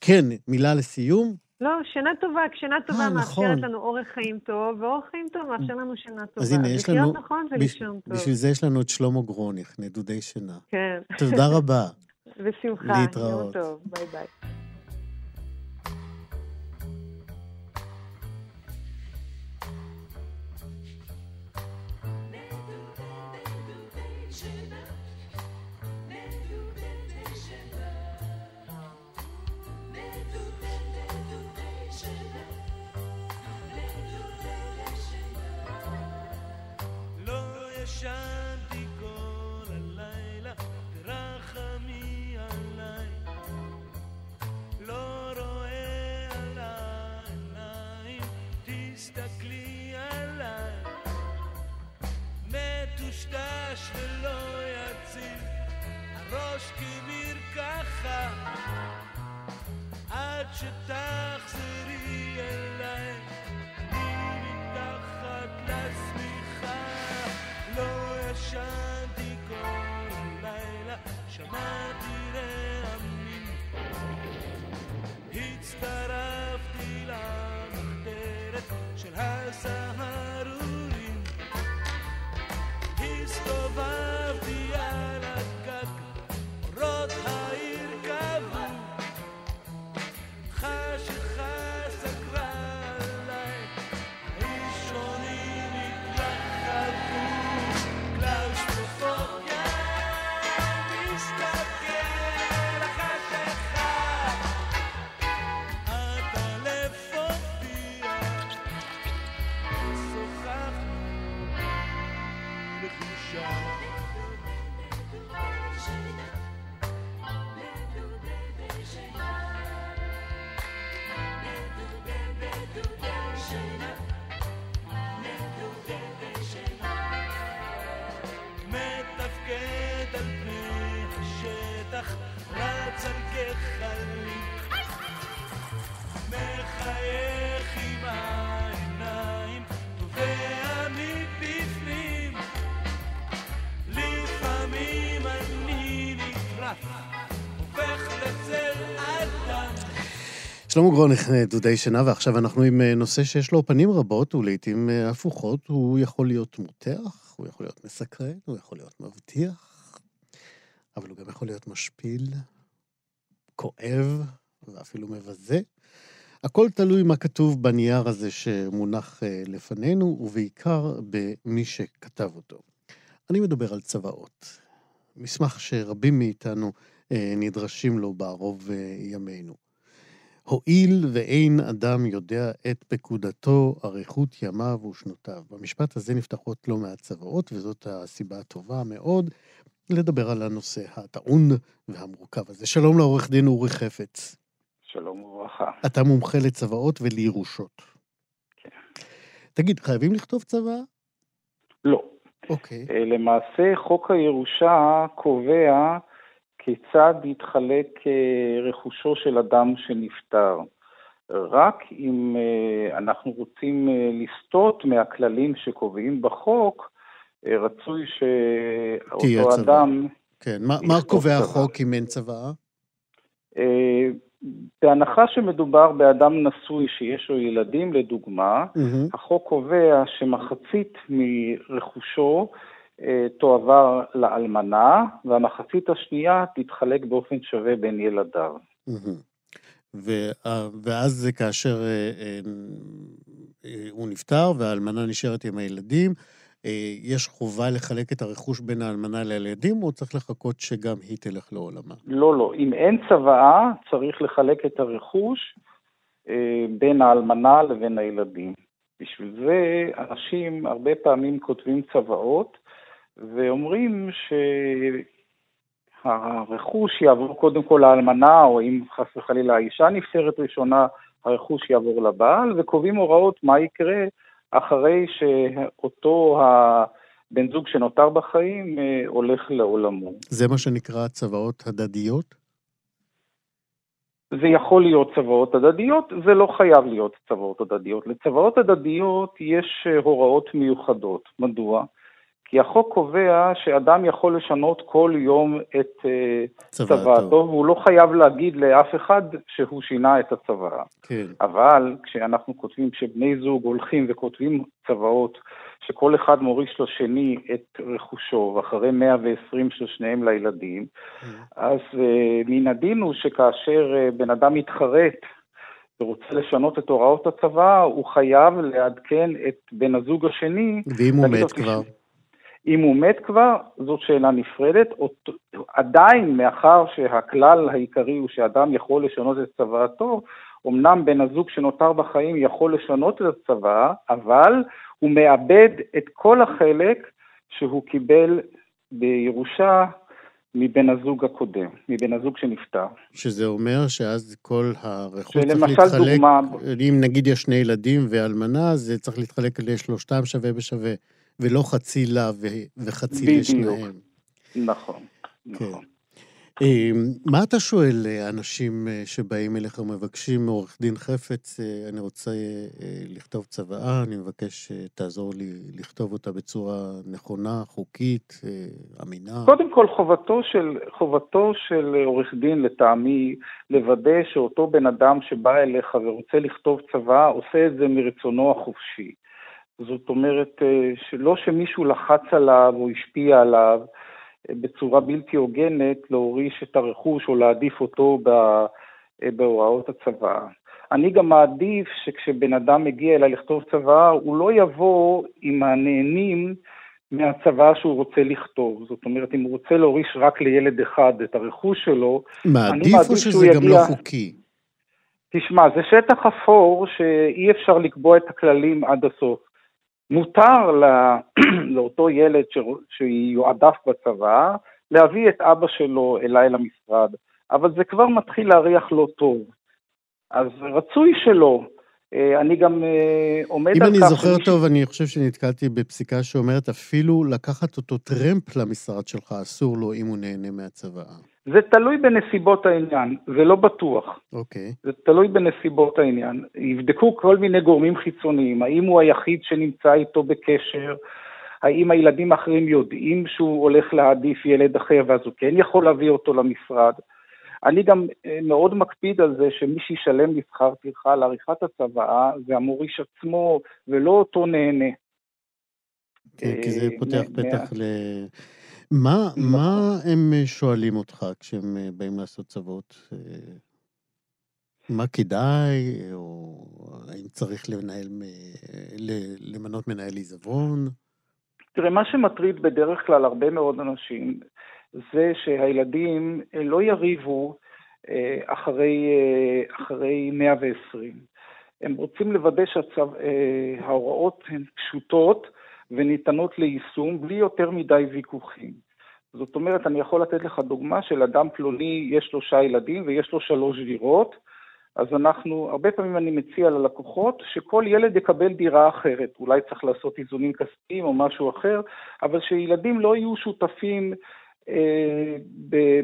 S1: כן, מילה לסיום.
S8: לא, שינה טובה, שינה טובה
S1: אה,
S8: מאפשרת
S1: נכון.
S8: לנו אורח חיים טוב, ואורח חיים טוב מאפשר לנו שינה טובה.
S1: אז הנה, יש לנו...
S8: לחיות נכון ולישון טוב.
S1: בשביל זה יש לנו את שלמה גרוניך, נדודי שינה.
S8: כן.
S1: תודה רבה.
S8: בשמחה.
S1: להתראות.
S8: יום טוב, ביי ביי.
S4: ישנתי כל הלילה, תרחמי עליי. לא רואה על העיניים, תסתכלי עליי. מטושטש ולא יציב, הראש כמרקחה. עד שתחזרי אליי, לא ישנתי כל הלילה, שמעתי רעמים. הצטרפתי למחתרת של הסהרונים. הסתובבתי
S1: שלמה גרוניך, דודי שינה, ועכשיו אנחנו עם אה, נושא שיש לו פנים רבות ולעיתים אה, הפוכות. הוא יכול להיות מותח, הוא יכול להיות מסקרן, הוא יכול להיות מבטיח, אבל הוא גם יכול להיות משפיל, כואב ואפילו מבזה. הכל תלוי מה כתוב בנייר הזה שמונח אה, לפנינו, ובעיקר במי שכתב אותו. אני מדבר על צוואות. מסמך שרבים מאיתנו נדרשים לו בערוב ימינו. הואיל ואין אדם יודע את פקודתו, אריכות ימיו ושנותיו. במשפט הזה נפתחות לא מעט צוואות, וזאת הסיבה הטובה מאוד לדבר על הנושא הטעון והמורכב הזה. שלום לעורך דין אורי חפץ.
S9: שלום וברכה.
S1: אתה מומחה לצוואות ולירושות.
S9: כן.
S1: תגיד, חייבים לכתוב צוואה?
S9: לא.
S1: אוקיי.
S9: אה, למעשה, חוק הירושה קובע כיצד יתחלק אה, רכושו של אדם שנפטר. רק אם אה, אנחנו רוצים לסטות מהכללים שקובעים בחוק, רצוי שאותו אדם...
S1: כן, מה, קובע החוק אם אין צוואה?
S9: בהנחה שמדובר באדם נשוי שיש לו ילדים, לדוגמה, mm-hmm. החוק קובע שמחצית מרכושו אה, תועבר לאלמנה, והמחצית השנייה תתחלק באופן שווה בין ילדיו.
S1: Mm-hmm. ואז זה כאשר אה, אה, הוא נפטר והאלמנה נשארת עם הילדים, אה, יש חובה לחלק את הרכוש בין האלמנה לילדים, או צריך לחכות שגם היא תלך לעולמה?
S9: לא, לא. אם אין צוואה, צריך לחלק את הרכוש אה, בין האלמנה לבין הילדים. בשביל זה אנשים הרבה פעמים כותבים צוואות ואומרים שהרכוש יעבור קודם כל לאלמנה, או אם חס וחלילה האישה נפטרת ראשונה, הרכוש יעבור לבעל, וקובעים הוראות מה יקרה אחרי שאותו הבן זוג שנותר בחיים אה, הולך לעולמו.
S1: זה מה שנקרא צוואות הדדיות?
S9: זה יכול להיות צוואות הדדיות, זה לא חייב להיות צוואות הדדיות. לצוואות הדדיות יש אה, הוראות מיוחדות. מדוע? כי החוק קובע שאדם יכול לשנות כל יום את אה, צוואתו, והוא לא חייב להגיד לאף אחד שהוא שינה את הצוואה.
S1: כן.
S9: אבל כשאנחנו כותבים, כשבני זוג הולכים וכותבים צוואות, שכל אחד מוריש לשני את רכושו, ואחרי 120 של שניהם לילדים, mm. אז uh, מן הדין הוא שכאשר uh, בן אדם מתחרט ורוצה לשנות את הוראות הצוואה, הוא חייב לעדכן את בן הזוג השני.
S1: ואם הוא מת כבר?
S9: אם הוא מת כבר, זאת שאלה נפרדת. עדיין, מאחר שהכלל העיקרי הוא שאדם יכול לשנות את צוואתו, אמנם בן הזוג שנותר בחיים יכול לשנות את הצוואה, אבל הוא מאבד את כל החלק שהוא קיבל בירושה מבן הזוג הקודם, מבן הזוג שנפטר.
S1: שזה אומר שאז כל הרכוש צריך להתחלק, דוגמה... אם נגיד יש שני ילדים ואלמנה, זה צריך להתחלק לשלושתם שווה בשווה. ולא חצי לה וחצי בדיוק. לשניהם.
S9: נכון, כן. נכון.
S1: אמ, מה אתה שואל אה, אנשים אה, שבאים אליך ומבקשים מעורך דין חפץ, אה, אני רוצה לכתוב צוואה, אני מבקש שתעזור לי לכתוב אותה בצורה נכונה, חוקית, אמינה?
S9: קודם כל, חובתו של, חובתו של עורך דין, לטעמי, לוודא שאותו בן אדם שבא אליך ורוצה לכתוב צוואה, עושה את זה מרצונו החופשי. זאת אומרת, שלא שמישהו לחץ עליו או השפיע עליו אה, בצורה בלתי הוגנת להוריש את הרכוש או להעדיף אותו אה, בהוראות הצוואה. אני גם מעדיף שכשבן אדם מגיע אליי לכתוב צוואה, הוא לא יבוא עם הנהנים מהצוואה שהוא רוצה לכתוב. זאת אומרת, אם הוא רוצה להוריש רק לילד אחד את הרכוש שלו,
S1: מעדיף או שזה גם יגיע... לא חוקי?
S9: תשמע, זה שטח אפור שאי אפשר לקבוע את הכללים עד הסוף. מותר לא, לאותו ילד שיועדף בצבא להביא את אבא שלו אליי למשרד, אבל זה כבר מתחיל להריח לא טוב. אז רצוי שלא. אה, אני גם אה, עומד על
S1: כך... אם אני זוכר טוב, אני חושב שנתקלתי בפסיקה שאומרת אפילו לקחת אותו טרמפ למשרד שלך, אסור לו אם הוא נהנה מהצוואה.
S9: זה תלוי בנסיבות העניין, זה לא בטוח.
S1: אוקיי. Okay.
S9: זה תלוי בנסיבות העניין. יבדקו כל מיני גורמים חיצוניים, האם הוא היחיד שנמצא איתו בקשר, האם הילדים האחרים יודעים שהוא הולך להעדיף ילד אחר ואז הוא כן יכול להביא אותו למשרד. אני גם אה, מאוד מקפיד על זה שמי שישלם לי שכר טרחה לעריכת הצוואה זה המוריש עצמו ולא אותו נהנה.
S1: כן, כי זה אה, פותח פתח ל... מה, מה הם אה, שואלים אותך כשהם אה, באים לעשות צוות? אה, מה כדאי, או האם צריך לנהל, למנות מנהל עיזבון?
S9: תראה, מה שמטריד בדרך כלל הרבה מאוד אנשים, זה שהילדים לא יריבו אחרי, אחרי 120. הם רוצים לוודא שההוראות הן פשוטות וניתנות ליישום בלי יותר מדי ויכוחים. זאת אומרת, אני יכול לתת לך דוגמה של אדם פלוני, יש שלושה ילדים ויש לו שלוש דירות, אז אנחנו, הרבה פעמים אני מציע ללקוחות שכל ילד יקבל דירה אחרת. אולי צריך לעשות איזונים כספיים או משהו אחר, אבל שילדים לא יהיו שותפים אה,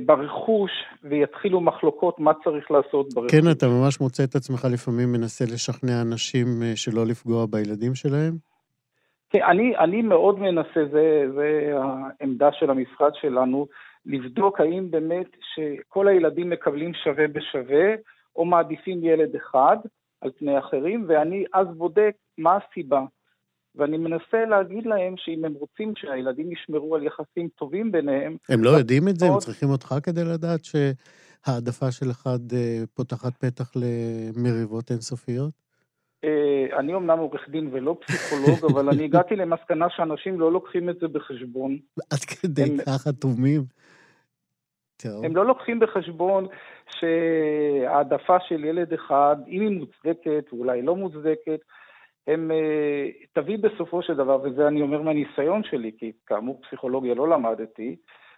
S9: ברכוש ויתחילו מחלוקות מה צריך לעשות ברכוש.
S1: כן, אתה ממש מוצא את עצמך לפעמים מנסה לשכנע אנשים אה, שלא לפגוע בילדים שלהם?
S9: כן, אני, אני מאוד מנסה, זה, זה העמדה של המשרד שלנו, לבדוק האם באמת שכל הילדים מקבלים שווה בשווה, או מעדיפים ילד אחד על פני אחרים, ואני אז בודק מה הסיבה. ואני מנסה להגיד להם שאם הם רוצים שהילדים ישמרו על יחסים טובים ביניהם...
S1: הם לא יודעים את זה? הם צריכים אותך כדי לדעת שהעדפה של אחד אה, פותחת פתח למריבות אינסופיות?
S9: אה, אני אומנם עורך דין ולא פסיכולוג, אבל אני הגעתי למסקנה שאנשים לא לוקחים את זה בחשבון.
S1: עד כדי כך אטומים.
S9: הם לא לוקחים בחשבון שהעדפה של ילד אחד, אם היא מוצדקת ואולי לא מוצדקת, הם אה, תביא בסופו של דבר, וזה אני אומר מהניסיון שלי, כי כאמור פסיכולוגיה לא למדתי,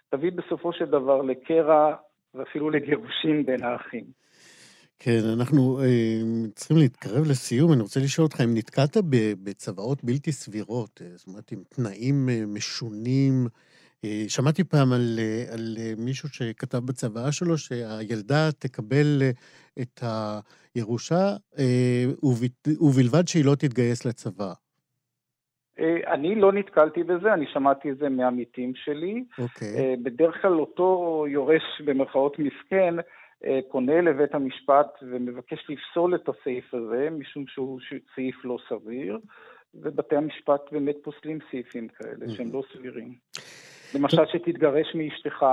S9: תביא בסופו של דבר לקרע ואפילו לגירושים בין האחים.
S1: כן, אנחנו אה, צריכים להתקרב לסיום. אני רוצה לשאול אותך, אם נתקעת בצוואות בלתי סבירות, אה, זאת אומרת, עם תנאים אה, משונים, שמעתי פעם על, על מישהו שכתב בצוואה שלו שהילדה תקבל את הירושה ובלבד שהיא לא תתגייס לצבא.
S9: אני לא נתקלתי בזה, אני שמעתי את זה מעמיתים שלי.
S1: אוקיי.
S9: Okay. בדרך כלל אותו יורש במרכאות מסכן פונה לבית המשפט ומבקש לפסול את הסעיף הזה, משום שהוא סעיף לא סביר, ובתי המשפט באמת פוסלים סעיפים כאלה שהם לא סבירים. למשל שתתגרש מאשתך.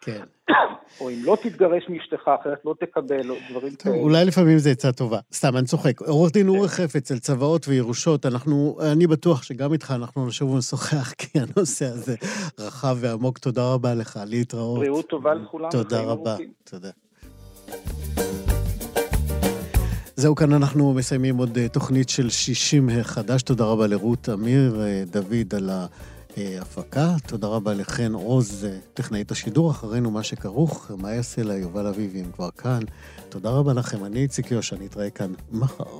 S1: כן.
S9: או אם לא תתגרש מאשתך, אחרת לא תקבל, או דברים
S1: כאלה. אולי לפעמים זו עצה טובה. סתם, אני צוחק. עורך דין אורי חפץ, על צוואות וירושות, אנחנו, אני בטוח שגם איתך אנחנו נשוב ונשוחח, כי הנושא הזה רחב ועמוק. תודה רבה לך, להתראות.
S9: בריאות טובה לכולם.
S1: תודה רבה. תודה. זהו, כאן אנחנו מסיימים עוד אה, תוכנית של 60 חדש. תודה רבה לרות אמיר, אה, דוד, על ה... הפקה. תודה רבה לחן עוז, טכנאית השידור, אחרינו מה שכרוך, מה יעשה לה, יובל אביבי, הם כבר כאן. תודה רבה לכם, אני איציק יושע, נתראה כאן מחר.